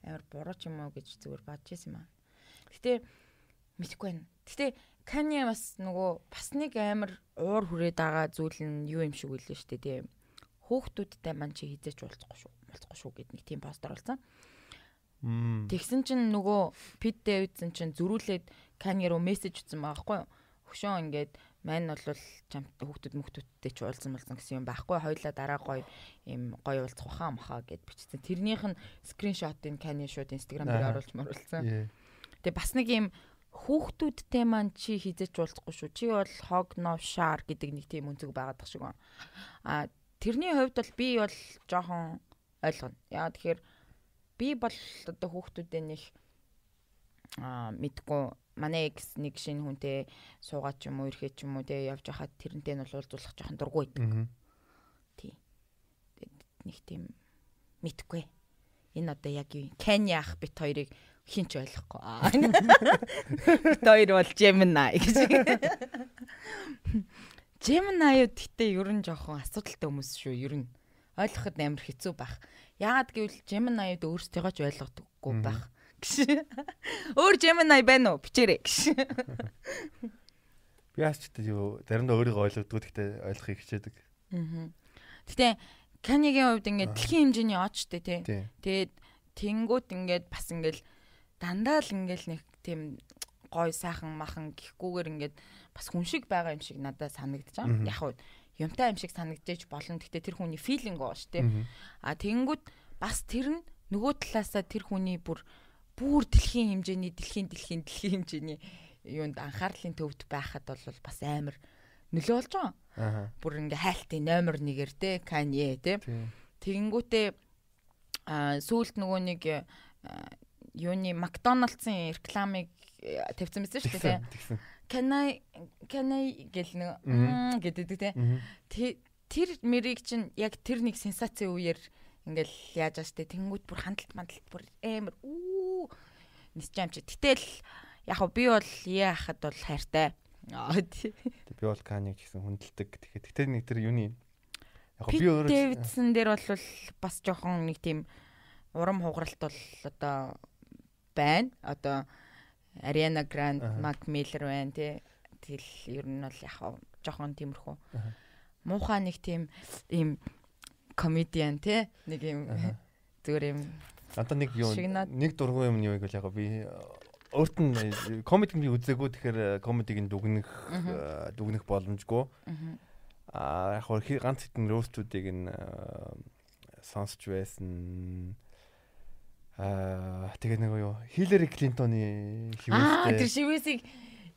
амар буруу ч юм уу гэж зүгээр бодож байсан юм аа. Гэтэ мэдхгүй байна. Гэтэ Кани бас нөгөө бас нэг амар уур хүрээд байгаа зүйл нь юу юм шиг үлээ штэ тий. Хүүхдүүдтэй маань чи хизээч уулзахгүй шүү. Уулзахгүй шүү гэд нэг тийм постэр болсон. Мм. Тэгсэн чинь нөгөө Пит Дэвидсон чинь зөрүүлээд Кани руу мессеж утсан байгаа байхгүй юу? Хөшөө ингээд мань бол чамт хүүхдүүд мөхтүүдтэй ч уулзсан болсон гэсэн юм байхгүй хоёлаа дараа гоё юм гоё уулзах баха маха гэд бичсэн. Тэрнийх нь скриншотыг Кани шууд инстаграм дээр оруулж моруулсан. Ээ. Тэгээ бас нэг юм хүүхдүүдтэй маань чи хизээч уулзахгүй шүү. Чи бол хог новшаар гэдэг нэг тийм өнцөг байгаад тах шиг байна. А тэрний хувьд бол би бол жоохон ойлгоно. Яа тэгэхээр би бол одоо хүүхдүүдээ нэг а мэдгүй манай экс нэг шинэ хүнтэй суугаад ч юм уу ирэхэд ч юм уу те явж хахад тэрнтэй нь уулзуулах жоохон дургүй байдаг. Мгм. Нэг тийм мэдгүй. Энэ одоо яг юу? Кани ах бит хоёрыг хинч ойлгохгүй. Хоёр бол Gemini гэж. Gemini юу гэхдээ ер нь жоохон асуудалтай хүмүүс шүү. Ер нь ойлгоход амар хэцүү байх. Яагаад гэвэл Gemini юу өөрсдийгөө ч ойлгодоггүй байх. Өөр Gemini байна уу? Бичээрэй гэж. Би яаж ч гэдэг юу заримдаа өөрийгөө ойлгодгоо гэхдээ ойлгохыг хичээдэг. Аа. Гэтэ Канигийн хувьд ингээд дэлхийн хэмжээний очтой тий. Тэгээд тэнгуут ингээд бас ингээд дандаа л ингээд нэг тийм гой сайхан махан гихгүүгээр ингээд бас хүн шиг байгаа юм шиг надад байгаа. Яг уу юмтай юм шиг санагдаж болно. Гэтэ тэр хүний филинг гоо ш тий. Мгм. А тэнгуут бас тэр нь нөгөө талаасаа тэр хүний бүр бүр дэлхийн хэмжээний дэлхийн дэлхийн дэлхийн хэмжээний юунд анхаарлын төвд байхад бол бас амар нөлөө болж байгаа. Аха. Бүр ингээ хайлтын номер 1-ээр те Kanye те. Тий. Тэгэнгүүтээ а сүүлд нөгөө нэг юуны Макдоналдсын рекламыг э, тавьсан байсан шүү дээ. Can I can I гэл нэг гэдэг те. Тэр мэрийг чинь яг тэр нэг сенсацийн үеэр ингээл яаж ааштай тэнгууд бүр хандлт мандалт бүр амар үү нисчаам чи. Гэтэл яг би бол яа хахад бол хайртай. Би бол Каниг гэсэн хүндэлдэг. Тэгэхээр тэгтээ нэг тэр юуны яг Би өөрөө Дэвидсон дээр бол бас жоохон нэг тийм урам хугаралт бол одоо байна. Одоо Гранд, Аха. Мак Миллер байна тий. Тэгэл ер нь бол яг жоохон тиймэрхүү. Муухай нэг тийм ийм комедиан тий. Нэг Аха. [LAUGHS] зүгээр ийм надад нэг юу нэг дургуун юм юу гэвэл яг би өөрт нь комедиг би үзээгүй тэгэхээр комедиг нь дүгнэх э, дүгнэх боломжгүй. Аа яг хөө ганц хэдэн рөөстүүдийг нь э, сонсч байсан. Аа тэгээ нэг юу Хиллари Клинтоны Аа тэр хивэлтэй. шивэсийг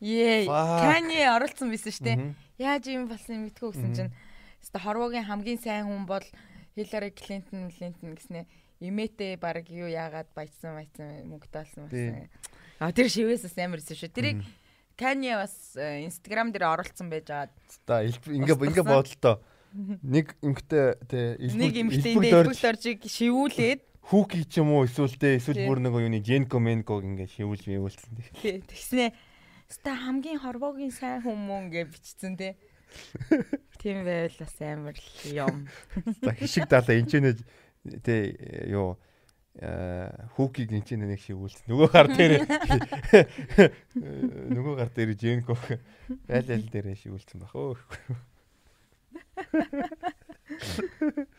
Ее. Кани оролцсон байсан шүү дээ. Яаж юм болсон мэдгүй гэсэн чинь өстө хорвогийн хамгийн сайн хүн бол Хиллари Клинтон, Клинтон гэснээр имэтэ баг юу яагаад баяцсан баяцсан мөнгө таалсан Тий. байсан. А тэр шивээс амар ирсэн шүү. Тэрийг. Кани бас Инстаграм дээр оруулсан байж байгаа. За ингээ ингээ бодлоо. [LAUGHS] Нэг эмгтээ тэ дорж элбэг доржиг шивүүлээд хүүки ч юм уу эсвэл тэ эсвэл Тий. бүр нэг юуны Женко Менко ингээ шивүүлж мивүүлсэн. тий, тэгснэ өстө хамгийн хорвогийн сайн хүмүүс ингээ бичсэн тий. Тийм байвал бас амар л юм. За хишиг далаа энэ ч нэ тэ юу хүүкиг энэ ч нэг шивүүлсэн. Нөгөө гар дээр нөгөө гар дээр Женко айл айл дээр шивүүлсэн баг. Өө.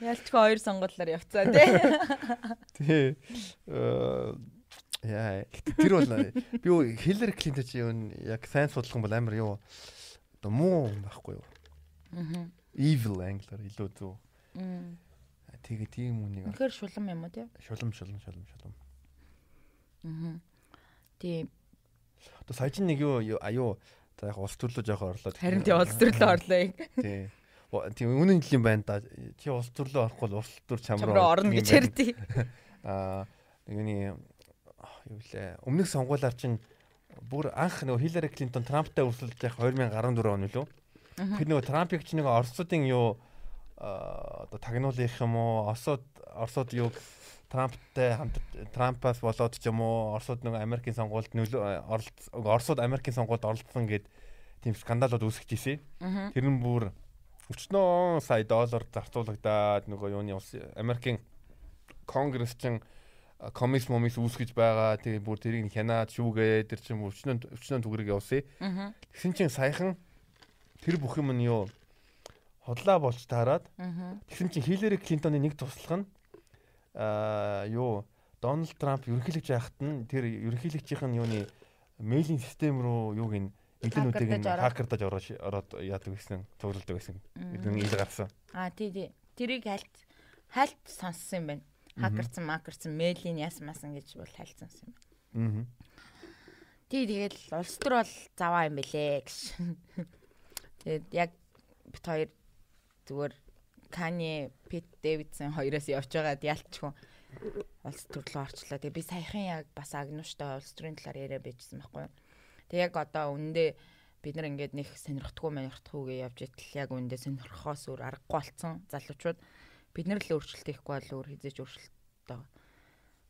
Ялчгүй хоёр сонголоор явцгаа тий. Тий. Э яа тэр бол би юу Хиллари Клинтон чи юу яг сайн судлах юм бол амар юу оо муу байхгүй юу? Аа. Evil англиар илүү зөв. Мм. Тэгээ тийм үнийг Үнэхээр шулам юм уу тий? шулам шулам шулам шулам. Аа. Тийм. Одоо сая чинь нэг юу юу- а юу за яг улс төрлөө жоох орлоо. Харин тий улс төрлөө орлоо. Тий. Тийм үнэн л юм байна да. Чи улс төрлөө орохгүй бол улс төр чам руу орно гэж ярьдیں۔ [LAUGHS] Аа юуны юу лээ. Өмнөх сонгуулиар чинь бүр анх нөгөө Хиллари Клинтон Трамптай өрсөлдөж явах 2014 он үлээ. Тэр нөгөө Трампыг чи нөгөө Оросуудын юу одоо тагнуулах юм уу? Оросууд Оросууд юу Трамптай хамт Трампаас болоод ч юм уу Оросууд нөгөө Америкийн сонгуульд нөлөө оролц Оросууд Америкийн сонгуульд оролцсон гэд тийм скандалууд үүсгэж ирсэн. Тэр нь бүр өчнөө сая доллар зарцуулагдаад нөгөө юуны улс Америкийн конгресс чин комис момис үүсгэж байгаа. Тэгээ бүр тэрийг хянаад шүүгээ тэр чин өчнөө өчнөө түгрэг явуулсан. Аа. Тэгсэн чин саяхан тэр бүх юм нь юу хотлаа болж таарад. Аа. Тэгсэн чин Хиллари Клинтоны нэг туслах нь аа юу Дональд Трамп ерөнхийлөгч яхад нь тэр ерөнхийлөгчийн юуны мейлийн систем рүү юуг нь эднүүдийг нь ороод. хакердаж ороод яадаг гэсэн, цуглуулдаг гэсэн. Эдгээр ил гарсан. Аа тий тий. Тэрийг хальт хальт сонссон юм байна. Хакерцсан, макерцсан, мэйлийн яасан масан гэж бол хальт сонссон юм. Аа. Тий тэгэл улс төр бол заваа юм бэлээ гэж. [LAUGHS] Тэгээд яг бит хоёр зүгээр Кани, Пит Дэвидсон хоёроос явж байгаад ялчгүй улс төрлөө орчлоо. Тэгээ би саяхан яг бас агнууштай улс төрийн талаар яриа байжсан байхгүй юу. Тэгээ яг одоо үндэ бид нар ингээд нэг сонирхдаггүй манирхдаггүйгээ явж итэл яг үндэ сонирхохоос өөр аргагүй болцсон залуучууд бид нар л өөрчлөлт хийхгүй бол өөр хизээч өөрчлөлтөө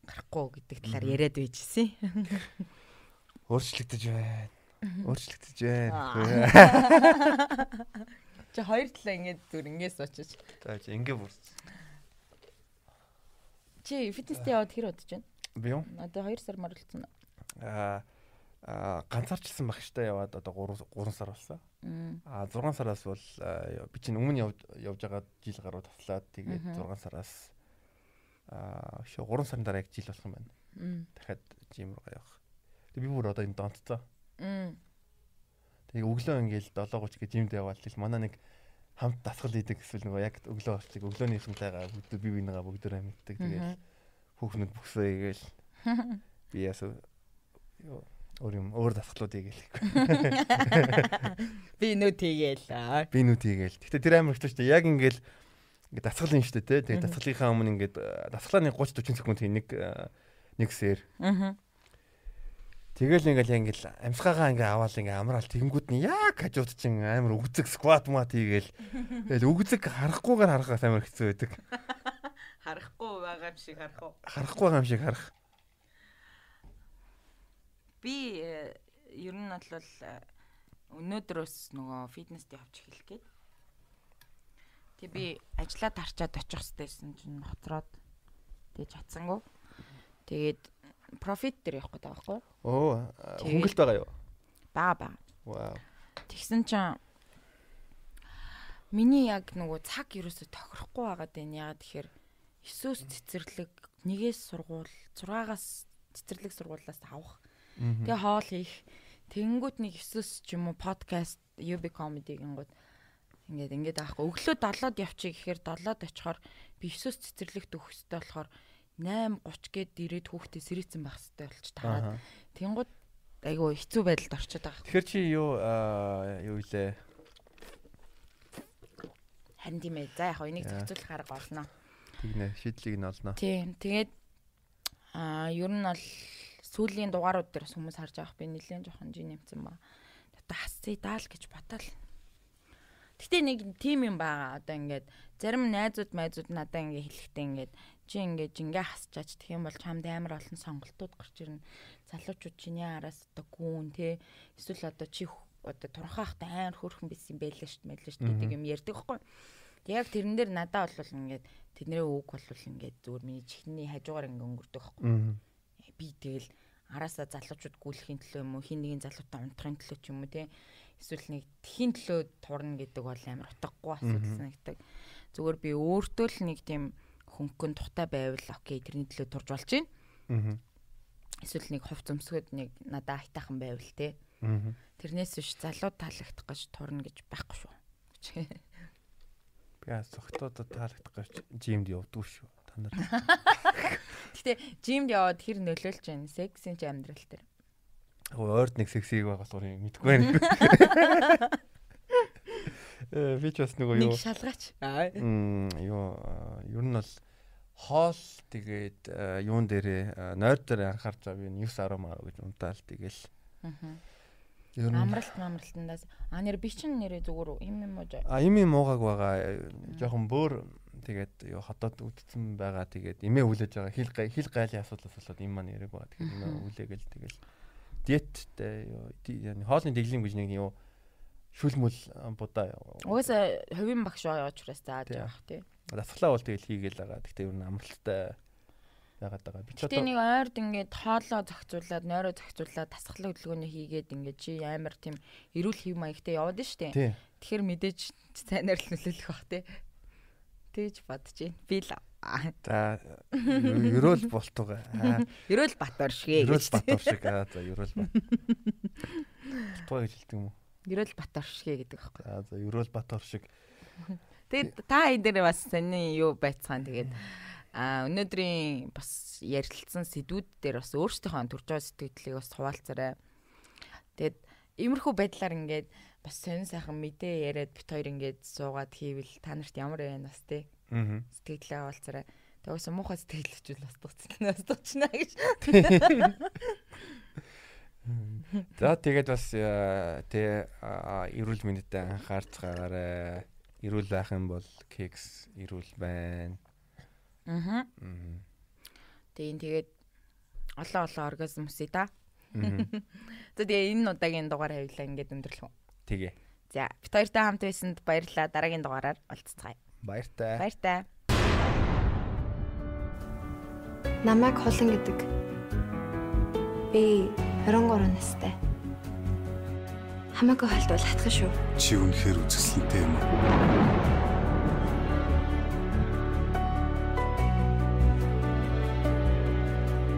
гарахгүй гэдэг талаар яриад байжсэн. [LAUGHS] Өөрчлөгдөж байна. Өөрчлөгдөж байна. [LAUGHS] Чи хоёр талаа ингээд зүр ингээс очиж. За чи ингэ бүр. Чи фитнестэй яваад хэр удаж байна? Би юу? Одоо 2 сар моролцсон. Аа аа ганцаарчилсан багштай яваад одоо 3 3 сар болсон. А 6 сараас бол би чинь өмнө явж байгаад жил гаруй таслаад тэгээд Мгм. 6 сараас аа шүү 3 сарын дараа яг жил болох юм байна. Дахиад жим руу явах. Тэгээд би бүр одоо энэ донтцоо. Тэгээд өглөө ингээл 7:30 гэж жимд яваал тэгэл манай нэг хамт дасгал хийдэг эсвэл нөгөө яг өглөө орчиг өглөөнийхэнтэйгээ бүгд бие биенийгаа бүгдөө амьддаг тэгээд хүүхнүүд бүхсээ гээл [LAUGHS] би ясаа ёо өөр юм өөр дасгалууд хийгээл Би [LAUGHS] тэгээл. аа. би нүд хийгээл. Гэтэ тэр амар хэвчээ шүү дээ. Яг ингээл ингээд дасгал юм шүү дээ, тэ. Тэгээд дасгалынхаа өмнө ингээд дасгалаа нэг 30 40 секунд нэг нэг сэр. Мгм. Тэгэл ингээл ингээл амьсгаагаа ингээ аваал ингээ амраал тэгэнгүүт нь яг хажууд чин амар өгзөг скват мат хийгээл тэгэл өгзөг харахгүйгээр харахаас амар хэцүү байдаг. [LAUGHS] Харахгүй байгаа юм шиг харах уу? Харахгүй байгаа юм шиг харах. Би э, ер нь бол э, өнөөдрөөс нөгөө фитнест явж эхэлэх гээд. Тэг би ажиллаа тарчаад очих хэрэгтэйсэн чинь хотроод тэг чадсангүй. Тэгээд профит дээр явах гэдэг байхгүй? Оо хөнгөлт байгаа юу? Бага бага. Вау. Тэгсэн чинь миний яг нөгөө цаг ерөөсө тохирохгүй байгаад байна. Ягаад тэгэхээр 9-өөс цэцэрлэг, нэгээс сургууль, 6-аас цэцэрлэг сургуулиас авах. Тэгээ хоол хийх. Тэнгүүт нэг 9-өөс ч юм уу подкаст, UB comedy гингүүд ингээд ингээд аахгүй. Өглөө 7-д явчих гэхээр 7-д очихоор би 9-өөс цэцэрлэгт өгөх хэрэгтэй болохоор 8:30 гээд ирээд хүүхдээ сэрээцэн байх хэрэгтэй болж таарад. Аа. Тэнгүүд айгүй хэцүү байдалд орчод байгаа. Тэгэхээр чи юу юу илээ? Харин тийм ээ. За яг хоо энийг зохицуулах арга олно. Тэгнэ шийдлийг нь олно. Тийм. Тэгээд аа ер нь бол сүүлийн дугаарууд дээр бас хүмүүс харж байгаа би нэлээд жоохон жин нэмсэн ба. Одоо хасцыг даал гэж батал. Гэтэ нэг тим юм байгаа. Одоо ингээд зарим найзууд майзууд надад ингээд хэлэхдээ ингээд чи ингээд жингээ хасчаач тэгэх юм бол чамд амар олон сонголтууд гарч ирнэ. Залуучууд чиний араас одоо гүүн те эсвэл одоо чи одоо турхаахтай амар хөөрхөн бисэн байлаа штт мэлээ штт гэдэг юм ярьдаг хгүй. Яг тэрэн дээр надад бол ингээд тэдний үг бол ингээд зүгээр миний чихний хажуугаар ингээд өнгөрдөг хгүй би тэгэл араасаа залуучууд гүйлэхийн төлөө юм уу хин нэгэн залуутай унтрахын төлөө ч юм уу те эсвэл нэг тхийн төлөө турна гэдэг бол амар утгагүй асуудал санагдаг. Зүгээр би өөртөө л нэг тийм хөнгөн тухтай байвал окей тэрний төлөө турж болж байна. Эсвэл нэг хувц өмсгöd нэг надаа хайтахан байвал. Аа. Тэрнээс биш залуу таалагдах гэж турна гэж байхгүй шүү. [LAUGHS] [LAUGHS] Би зөвхтөд таалагдах гэж жимд явдгүй шүү. Та нар. Гэтэ жимд яваад хэр нөлөөлж байна сексийн чи амьдрал дээр. Ойрд нэг сексиг байгаа болохоор мэдгүй байна. Э би ч бас нөгөө юу Нэг шалгаач. Аа. Мм юу аа, ер нь бол хоол тэгээд аа, юун дээрээ нойр дээр анхаарч байгаа би ньюс 10 маа гэж унтаал тэгэл Аа. ер нь Амралт амралтандаас а нэр би чинь нэрээ зүгээр юм юм уу а им им уугааг байгаа э, жоохон бөөр тэгээд юу хотод үдцэн байгаа. Тэгээд имээ хүлээж байгаа. Хил хил гайлын асуудлаас болоод им маань яриаг байгаа. Тэгээд имээ хүлээгээл тэгэл. Диеттэй юу хоолны дэглэм гэж нэг юу шүлмүл а, будаа Угаасаа хувийн багш байгаа учраас зааж явах тий. дасглаа бол тэгэл хийгээл байгаа. Гэхдээ ер нь амралттай байгаад байгаа. Би ч одоо нэг ойрд ингээд хоолоо зохицуулаад, нойроо зохицуулаад тасгалын хөдөлгөөний хийгээд ингээд чи амар тийм эрүүл хэв маягтай яваад штэ. Тэгэхээр мэдээж сайнаар л нөлөөлөх бах тий. Тэгж бодож байна. Би л За ерөөл болтугай. Аа, эрүүл батар шигэ Ерөөл гэж. батар шиг аа за ерөөл бат. Болтугай гэж хэлдэг юм уу? Эрүүл батар шигэ гэдэг аахгүй. За за ерөөл батар шиг. Тэгээд та энэ дээр бас сони юу байцгаан тэгээд а өнөөдрийн бас ярилцсан сэдвүүд дээр бас өөрсдийнхөө төрж байгаа сэтгэлдлийг бас хуваалцарай. Тэгээд иймэрхүү байдлаар ингээд бас сонин сайхан мэдээ яриад бит хоёр ингээд суугаад хийвэл та нарт ямар байна бас тий Аа. сэтгэлээ хаваалцарай. Тэгээд бас муухай сэтгэлчүүл бас дуцсан бас дуучна гэж. [LAUGHS] За тэгээд бас э, аа, эрүүл мэндэд анхаарцгаагаарай. Эрүүл байх юм бол кекс эрүүл байна. Аа. Тэгээд тэгээд олон олон оргазм үсэ та. За тэгээ энэ удаагийн дугаар хавлаа ингээд өндөрлөх. Тэгээ. За бит хоёртай хамт байсанд баярлалаа. Дараагийн дугаараар уулзцгаая. Баяртай. Баяртай. Намайг хулан гэдэг. Би 23 настай. Хамаагүй хальтвал хатах шүү. Чи үнэхээр үзэсгэлэнтэй юм уу?